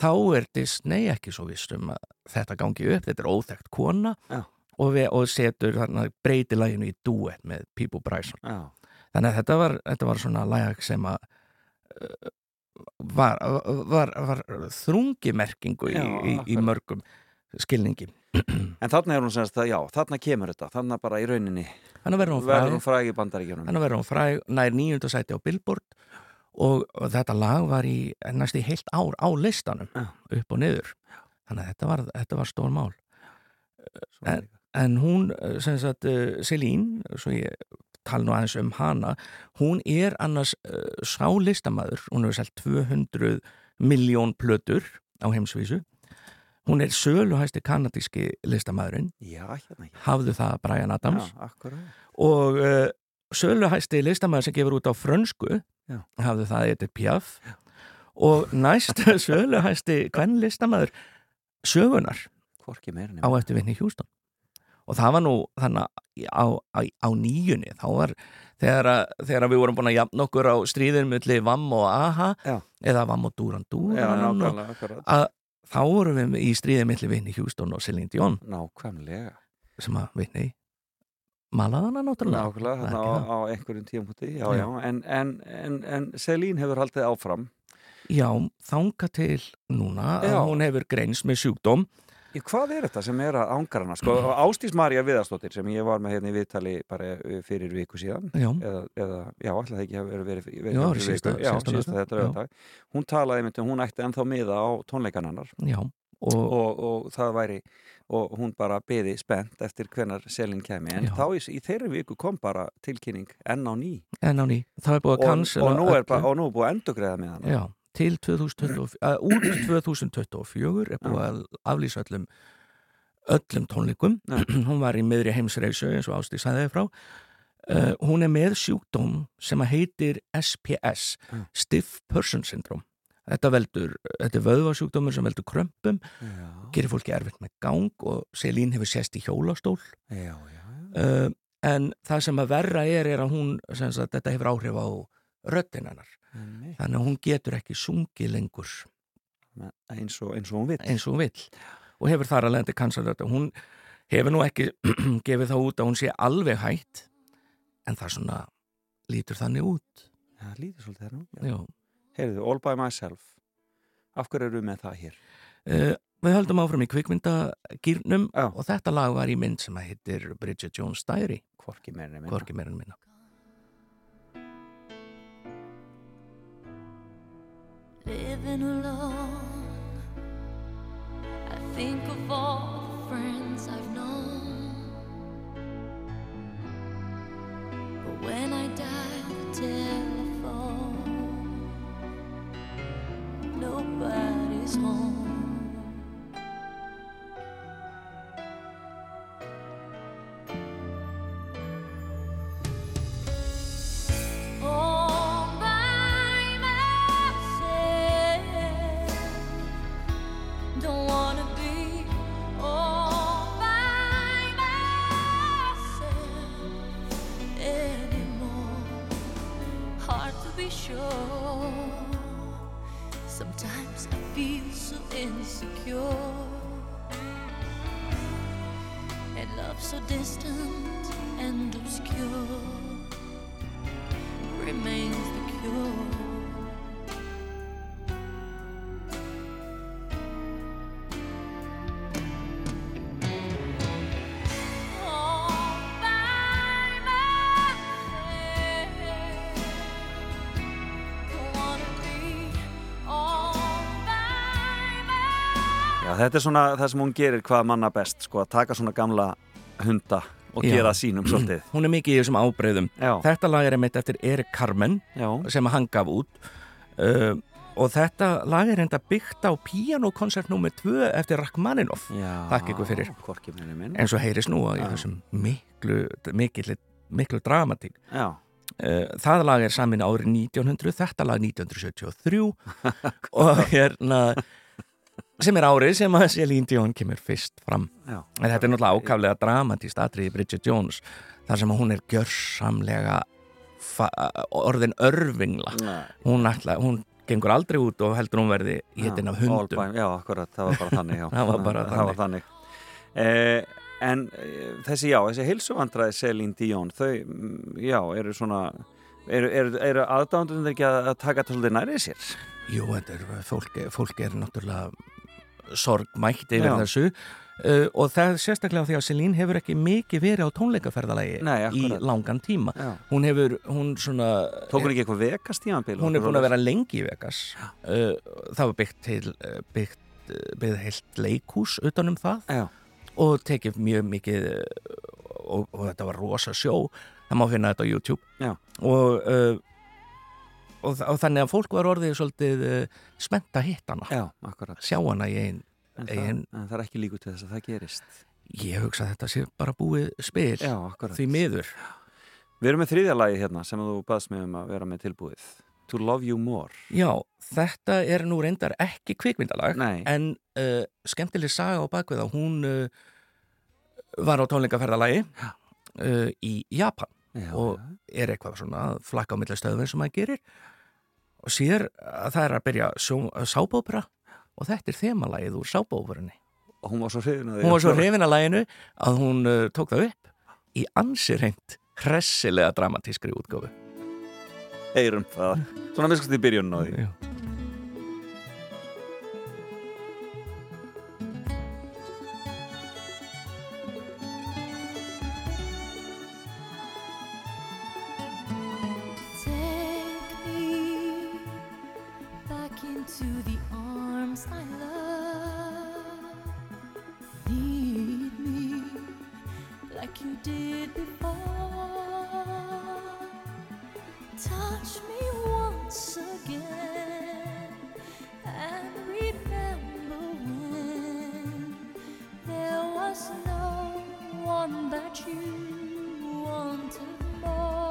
þá er Disney ekki svo viss um að þetta gangi upp, þetta er óþekkt kona Já. og, við, og setur þarna breyti laginu í duett með Pípo Bryson Já. þannig að þetta var, þetta var svona lag sem að uh, var, var, var þrungimerkingu í, Já, í, í mörgum skilningi *clears throat* En þarna er hún semst að, já, þarna kemur þetta, þarna bara í rauninni Þannig verður hún fræg. hún fræg í bandaríkjunum. Þannig verður hún fræg nær nýjunda sæti á Billboard og, og þetta lag var í næst í heilt ár á listanum upp og niður. Þannig að þetta var, þetta var stór mál. En, en hún, eh, sem sagt, uh, Selín, svo ég tala nú aðeins um hana, hún er annars uh, sá listamæður, hún hefur selt 200 miljón plötur á heimsvísu. Hún er söluhæsti kanadíski listamæðurinn. Já, hérna, hérna. Hafðu það Brian Adams Já, og uh, söluhæsti listamæður sem gefur út á frönsku Já. hafðu það Edith Piaf og næst *laughs* söluhæsti hvern listamæður sögunar á eftir Vinni Hjúston og það var nú þannig að á, á, á nýjunni þá var þegar, að, þegar að við vorum búin að jafna okkur á stríðin milli Vamm og Aha Já. eða Vamm og Duran Duran að þá vorum við í stríðin milli Vinni Hjúston og Celine Dion Nákvæmlega. sem að Vinni malaði hana náttúrulega Nákvæmlega, á, á einhverjum já, en, en, en, en Selín hefur haldið áfram. Já, þanga til núna að Já. hún hefur greins með sjúkdóm Í hvað er þetta sem er að ángar hana? Sko, Ástís Marja Viðarsdóttir sem ég var með hérna í viðtali bara fyrir viku síðan Já. eða, eða já, alltaf ekki hafi verið verið, fyrir var síðasta- viku. já, síðasta síðasta þetta lögadag hún talaði einmitt um hún ætti ennþá miða á tónleikan hennar. Já, og, og, og það væri og hún bara beði spennt eftir hvenar selin kemi en þá í, í þeirri viku kom bara tilkynning enn á ný en á ný, er og, nú er, bara, og nú er búið að endugreða með hana til 2024 uh, út 2024 er búið að aflýsa öllum öllum tónleikum. *clears throat* Hún var í miðri heimsreisu eins og Ástís sagði frá. Uh, hún er með sjúkdóm sem að heitir SPS Já. Stiff Person Syndrome. Þetta veldur, þetta er vöðvasjúkdómur sem veldur krömpum Já. gerir fólki erfitt með gang og Selín hefur sést í hjólastól. Já, já, uh, en það sem að verra er er að hún, sagt, þetta hefur áhrif á röddinn Einmitt. þannig að hún getur ekki sungið lengur. Eins og, eins og hún vill. Eins og hún vill. Og hefur þar að lendi kansalrödd hún hefur nú ekki *clears throat* gefið það út að hún sé alveg hætt en það svona lítur þannig út. Já, það lítur svolítið nú Já. Heyrðu, All by myself. Af hverju eru við með það hér? uh, Við höldum áfram í kvikmyndagýrnum og þetta lag var í mynd sem að heitir Bridget Jones Diary. Hvorki meira en minna living alone. I think of all the friends I've known. But when I dial the telephone, nobody's home. Þetta er svona það sem hún gerir hvað manna best sko, að taka svona gamla hunda og Já. gera sínum svolítið *clears throat* Hún er mikið í þessum ábreyðum Já. Þetta lag er einmitt eftir Erik Carmen Já. sem hann gaf út uh, og þetta lag er enda byggt á pianokonsert nr. 2 eftir Rachmaninoff Takk ykkur fyrir En svo heyrist nú í Já. þessum miklu, miklu, miklu dramatík Já. Uh, það lag er samin árið 1900 þetta lag 1973 *laughs* og hérna sem er árið sem að Celine Dion kemur fyrst fram Já. en þetta er náttúrulega ákaflega dramatíst atriði Bridget Jones þar sem hún er gjörsamlega orðin örvingla hún, ætla, hún gengur aldrei út og heldur hún verði hittin af hundum já, akkurat, það var bara *laughs* þannig. Það var bara það var þannig. Eh, En eh, þessi já, þessi heilsuvandræði Celine Dion, þau, mm, já, eru svona eru, eru, eru aðdándunum ekki að, að taka til þið nærið sér? Jú, þetta er, fólk, fólk er náttúrulega sorgmætt yfir Já. þessu uh, og það sérstaklega því að Celine hefur ekki mikið verið á tónleikaferðalagi Nei, í langan tíma Já. hún hefur, hún svona Tók hún ekki eitthvað Vegas tímabil? hún er búin að vera lengi í Vegas uh, það var byggt til uh, byggt, uh, byggt heilt leikús utanum það Já. og tekið mjög mikið og, og þetta var rosa sjó það má finna þetta á YouTube Já. og, og, og þannig að fólk var orðið svolítið uh, spennt að hitta hana Já, akkurat. sjá hana í einn En, ein, en það er ekki líku til þess að það gerist. ég hugsa að þetta sé bara búið spil Já, akkurat. því miður Við erum með þriðja lagi hérna sem þú baðst mig um að vera með tilbúið. To Love You More. Já, þetta er nú reyndar ekki kvikmyndalag Nei. en uh, skemmtileg saga á bakvið að hún uh, var á tónleikaferðalagi í Japan Já, og er eitthvað svona flakka á milli stöðum sem maður gerir og sér að það er að byrja sábópera og þetta er þemalagið úr sábóperinni Og hún var svo hrifin að. Hún var svo hrifin að laginu að hún uh, tók það upp í ansi reynd hressilega dramatískri útgáfu Heyrum það. Svona miskast í byrjunum á því. Já. Touch me once again and remember when there was no one that you wanted more.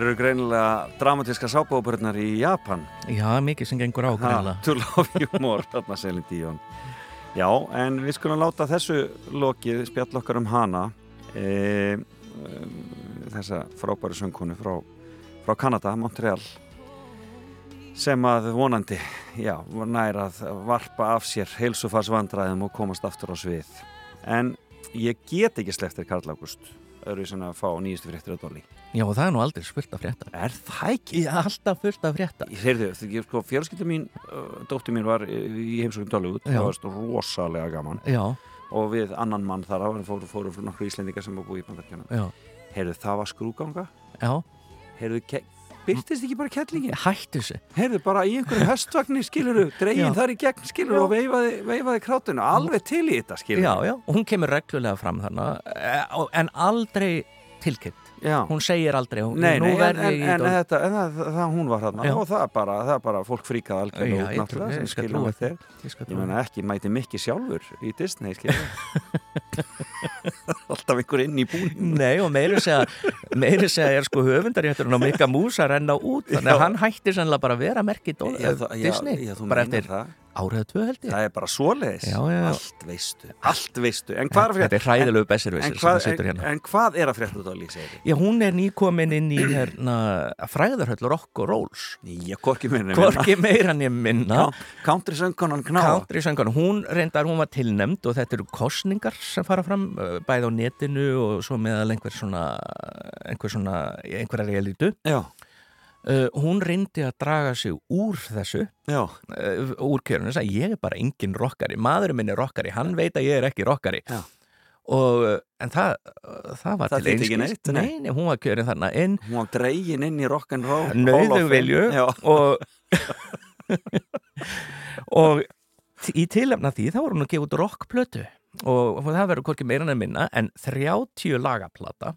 Það eru greinilega dramatíska sábópurnar í Japan. Já, mikið sem gengur á Ha, greinlega To Love You More, *laughs* þarna Celine Dion. Já, en við skulum láta þessu lokið spjall okkar um hana e, um, þessa frábæru söngkonu frá, frá Kanada, Montreal sem að vonandi já, nær að varpa af sér heilsufarsvandræðum og komast aftur á svið en ég get ekki sleftir Karl Ágúst öðru sem að fá nýjustu fréttir á Dolly. Já, og það er nú aldrei fullt af frétta Er það ekki? Já, alltaf fullt af frétta Ég heyrðu, þegar sko, fjölskylda mín, uh, dóttir mín var í heimsókn Dollywood, Já. það var stu rosalega gaman. Já, og við annan mann þar, það fóru, fóru fyrir nokkru íslendingar sem var búið í bandarkjana. Heyrðu, það var skrúganga, heyrðu, byrtist ekki bara kettlingin? Hættu þessu Heyrðu, bara í einhverju höstvagni, skiluru, *laughs* Já. dregin þar í gegn, skiluru, og veifaði, veifaði krátinu, alveg til í þetta, skiluru. Já, já, og hún kemur reglulega fram þannig eh, en aldrei tilkynnt Já. hún segir aldrei hún, Nei, nei, en, en, í en, þetta, en það, það, hún var Já. og það er bara, það er bara fólk fríkað algjörlega út náttúrulega sem með því. þér Ég meina ekki mæti mikki sjálfur í Disney *laughs* alltaf einhver inn í búning Nei og meiri segja meiri segja er sko höfundarétturinn á Mikka Mús að renna út þannig að hann hætti sannlega bara að vera merki dól, Já, það- já, Disney bara eftir það. árið tvö held ég. Það er bara svoleiðis. Allt veistu, allt veistu. En hvað er að frétta Þetta er hræðilegu En- besservissir en sem hvað- en- hérna. en hvað er að frétta út á líksegri? Já, hún er nýkomin inn í hérna, fræðarhöll Rock og Rolls. Já, hvorki meira Hvorki meira nefn minna. Country söngkonan kná. Country söngkonan, hún reyndar, hún var tilnemd og þetta eru kostningar sem fara fram bæði á netinu og svo meðal einhver svona einhver svona, einhverja realitu Já Uh, hún reyndi að draga sig úr þessu uh, úr kjörunum, þess að ég er bara engin rockari. Maðurinn minn er rockari, hann veit að ég er ekki rockari. Og uh, en það, það var Það til þýddi ekki einskis neitt, nei. nei, nei, hún var kjörin þarna inn. Hún var dregin inn í rock'n'roll nöðu vilju. Og *laughs* og í tilefna því þá var hún að gefa út rockplötu. Og, og það verður hvorki meira en minna en 30 lagaplata.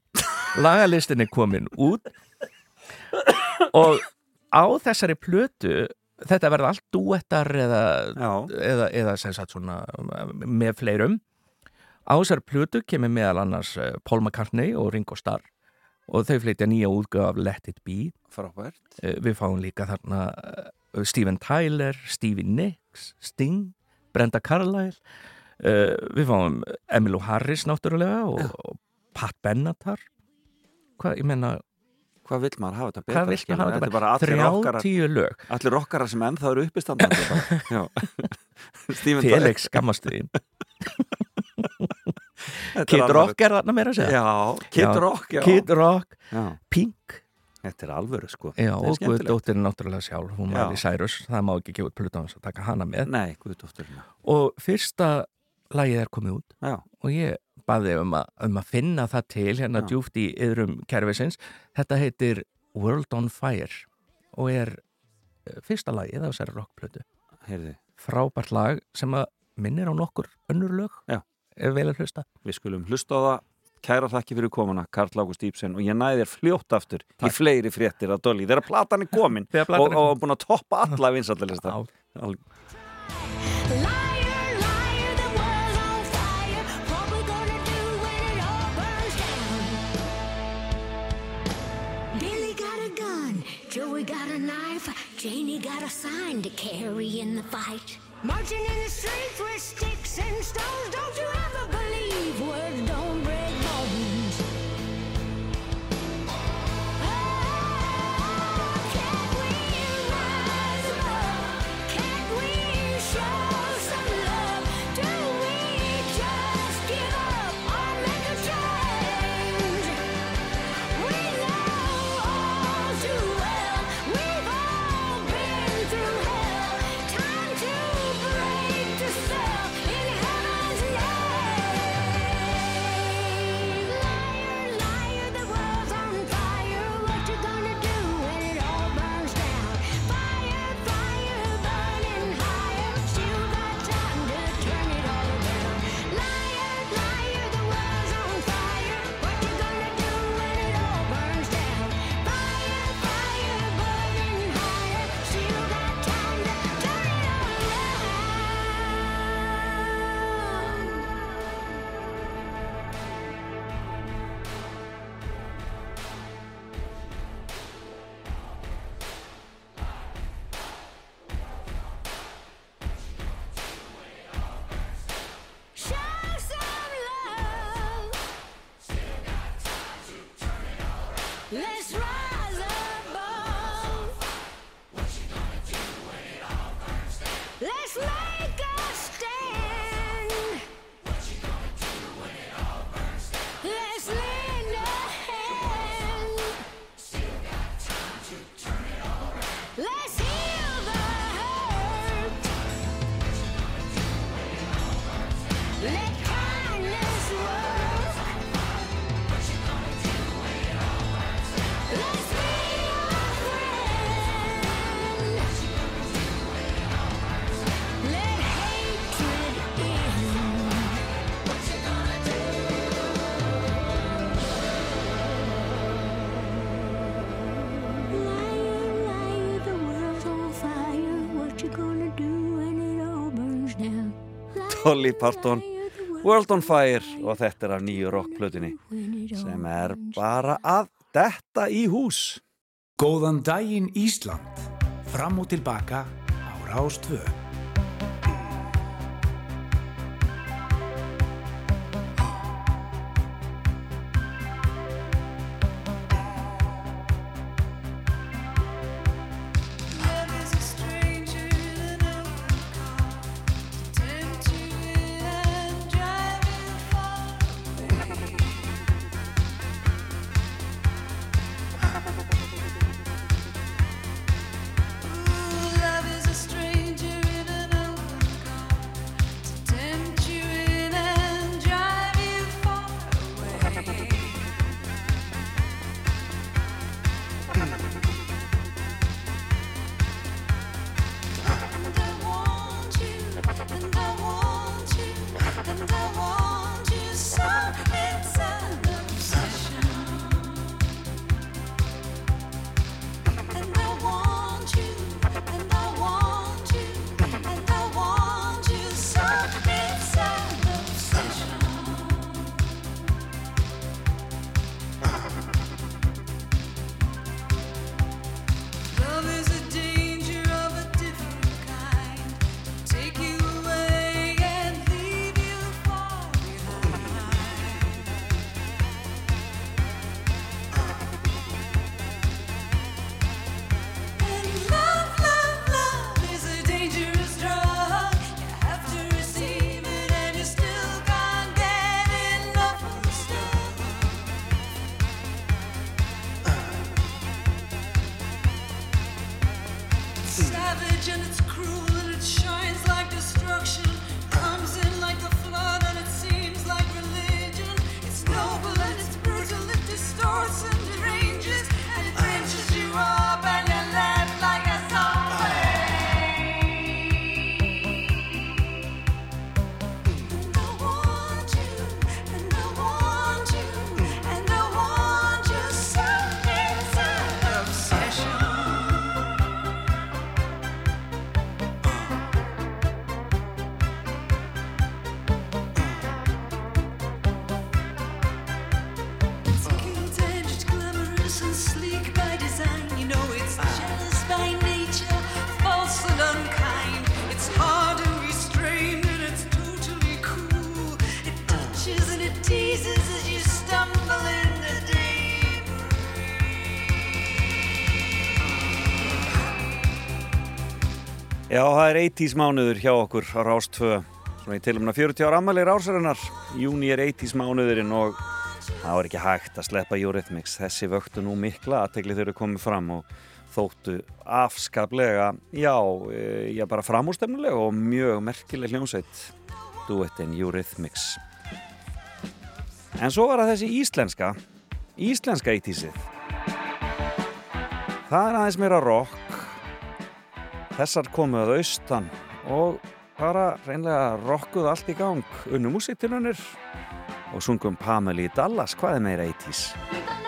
Lagalistin er komin út og á þessari plötu þetta verður allt duettar eða, eða, eða sem sagt svona með fleirum. Á þessari plötu kemur meðal annars eh, Paul McCartney og Ringo Starr og þau flytja nýja útgöf af Let It Be. Frábært. Eh, Við fáum líka þarna eh, Steven Tyler, Stevie Nicks, Sting, Brenda Carlyle. Uh, Við fáum Emmylou Harris náttúrulega og, og Pat Benatar. Hvað, ég menna Hvað vill maður hafa þetta betra? Hvað vill maður hafa þetta er bara betra? rockarar 30 lög. Allir rockarar sem ennþá eru uppistandandi *laughs* Felix er Kid Rock er þarna meira að segja Já, Kid Rock, já. Kid Rock. Pink Þetta er alvöru sko Já, og skemmtilegt. Guðdóttir er náttúrulega sjálf hún var í Cyrus, það má ekki gefa út plutan að taka hana með Nei, Guðdóttir og fyrsta lagið er komið út Já. og ég baði um að, um að finna það til hérna Já. djúft í yðrum kerfisins. Þetta heitir World on Fire og er eh, fyrsta lagið af þessari rockplötu. Heyrðu. frábært lag sem að minnir á nokkur önnur lög. Já. ef vel að hlusta Við skulum hlusta á það. Kæra þakki fyrir komuna, Karl Ágúst Íbsen og ég næði þér fljótt aftur í fleiri fréttir af Dolly. Þegar platan er komin og, er og búin að toppa alla vinsallista *laughs* Janie got a sign to carry in the fight. Marching in the streets with sticks and stones, don't you ever believe words Dolly Parton World on Fire og þetta er af nýju rockplötunni sem er bara að detta í hús Góðan daginn Ísland. Fram og tilbaka á Rástvö. Já, það er 80s mánuður hjá okkur á Rás 2 svona í tilumna 40 ára ammali rásarinnar. Júni er 80s mánuðurinn og það var ekki hægt að sleppa Eurythmics. Þessi vöktu nú mikla aðtegli þau eru komið fram og þóttu afskaplega já, e, já bara framústemnulega og mjög merkileg hljómsveit. Duettin Eurythmics. En svo var það þessi íslenska íslenska 80sið það er aðeins meira rock Þessar komuð að austan og bara reynlega rokkuð allt í gang unnum músitilunir og sungum Pamela í Dallas, hvað er meira 80s?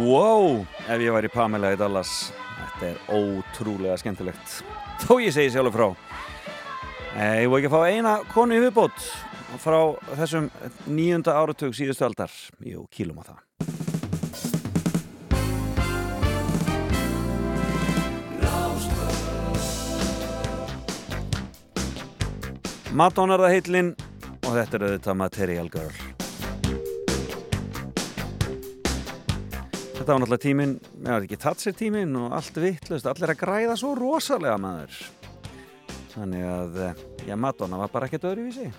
Wow, ef ég var í Pamela í Dallas. Þetta er ótrúlega skemmtilegt. Þó ég segi sjálfur frá. E, Ég voru ekki að fá eina konu í viðbót frá þessum nýjunda áratug síðustu aldar? Jú, kílum á það. Madonna er það heitlinn og þetta er auðvitað Material Girl. þetta var náttúrulega tíminn, það var ekki tatt sér tíminn og allt vittlust, allir að græða svo rosalega maður. Þannig að, eh, já Madonna var bara ekkert öðruvísi.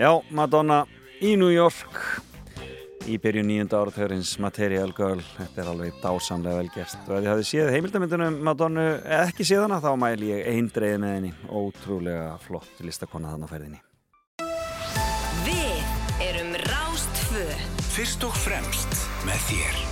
Já, Madonna í New York. Í byrju nýjunda áratöðurins Material Girl, þetta er alveg dásamlega velgerst og ef um ég hafi séð heimildamindunum Madonna ekki séðana þá mæl ég eindreið með henni, ótrúlega flott listakonna þannig að ferðinni. Við erum Rástfö Fyrst og fremst með þér.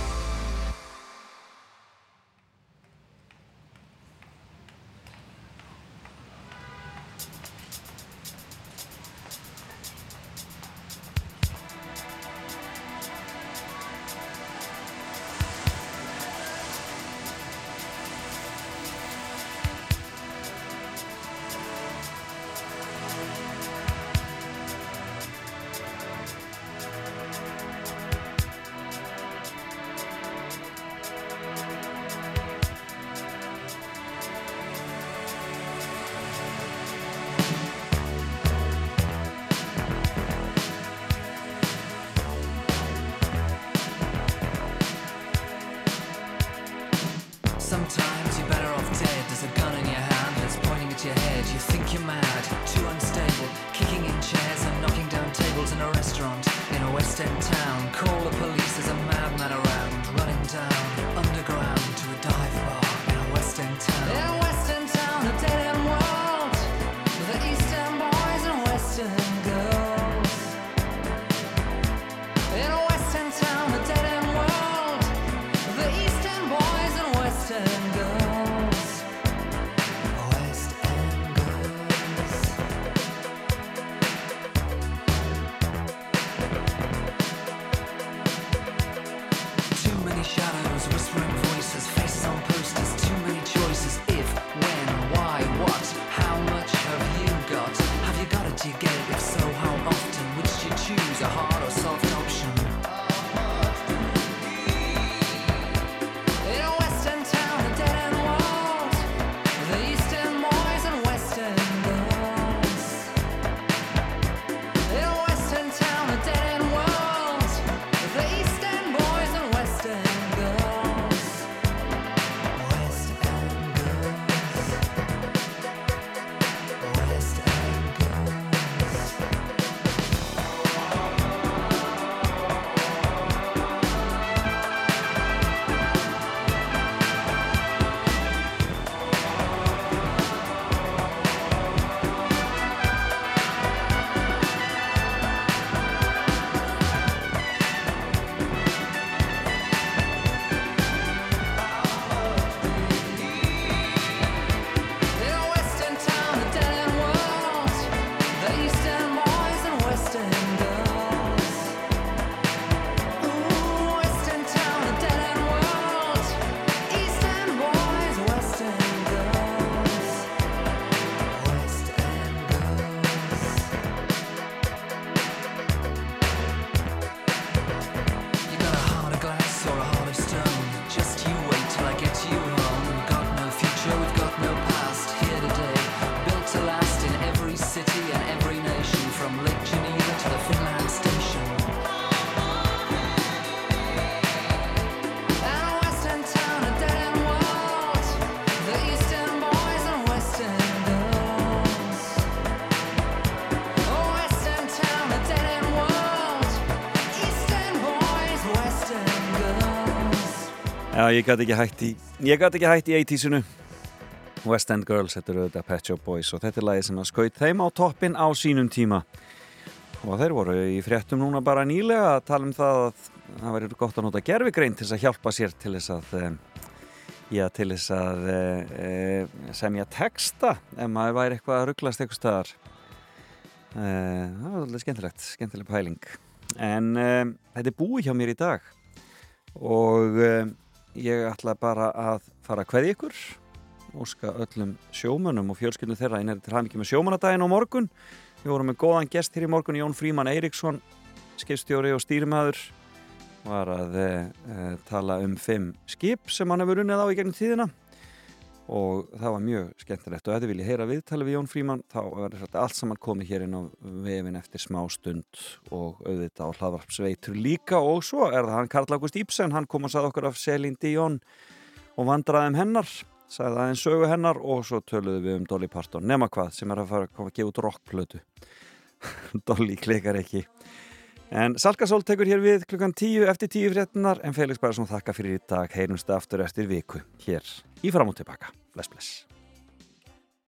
Já, ég gæti ekki hætt í ég gæti ekki hætt í 80-sinu West End Girls, þetta eru auðvitað Pet Shop Boys og þetta er lagið sem að skaut þeim á toppin á sínum tíma. Og þeir voru í fréttum núna bara nýlega að tala um það að það væri gott að nota gerfigrein til þess að hjálpa sér til þess að eh, já, til þess að e, semja texta ef maður væri eitthvað að rugglast eitthvað staðar. E, það var alveg skemmtilegt skemmtileg pæling. En e, þetta er búið hjá mér í dag. Og ég ætla bara að fara að kveðja ykkur óska öllum sjómönnum og fjölskyldum þeirra einnig til hafmyggjum með sjómannadaginn á morgun. Við vorum með góðan gest hér í morgun Jón Fríman Eiríksson skipstjóri og stýrimæður var að e, tala um fimm skip sem hann hefur unnið á í gegnum tíðina og það var mjög skemmtilegt. Og ef þið viljið heyra viðtali við Jón Fríman þá er þetta allt saman komið hér inn á vefin eftir smá stund og auðvitað á hlaðvarpsveitur líka. Og svo er það hann Karl August Ibsen. Hann kom og sagði okkur af Selin Dion og vandraðum hennar sagði aðeins sögu hennar og svo töluðum við um Dolly Parton. Nema hvað sem er að fara að koma að gefa út rockplötu. *laughs* Dolly klikar ekki en Salkasól tekur hér við klukkan 10 eftir 10 fréttinar en Felix Bærarsson þakka fyrir í dag. Heyrumstu aftur eftir viku hér í fram og tilbaka bless bless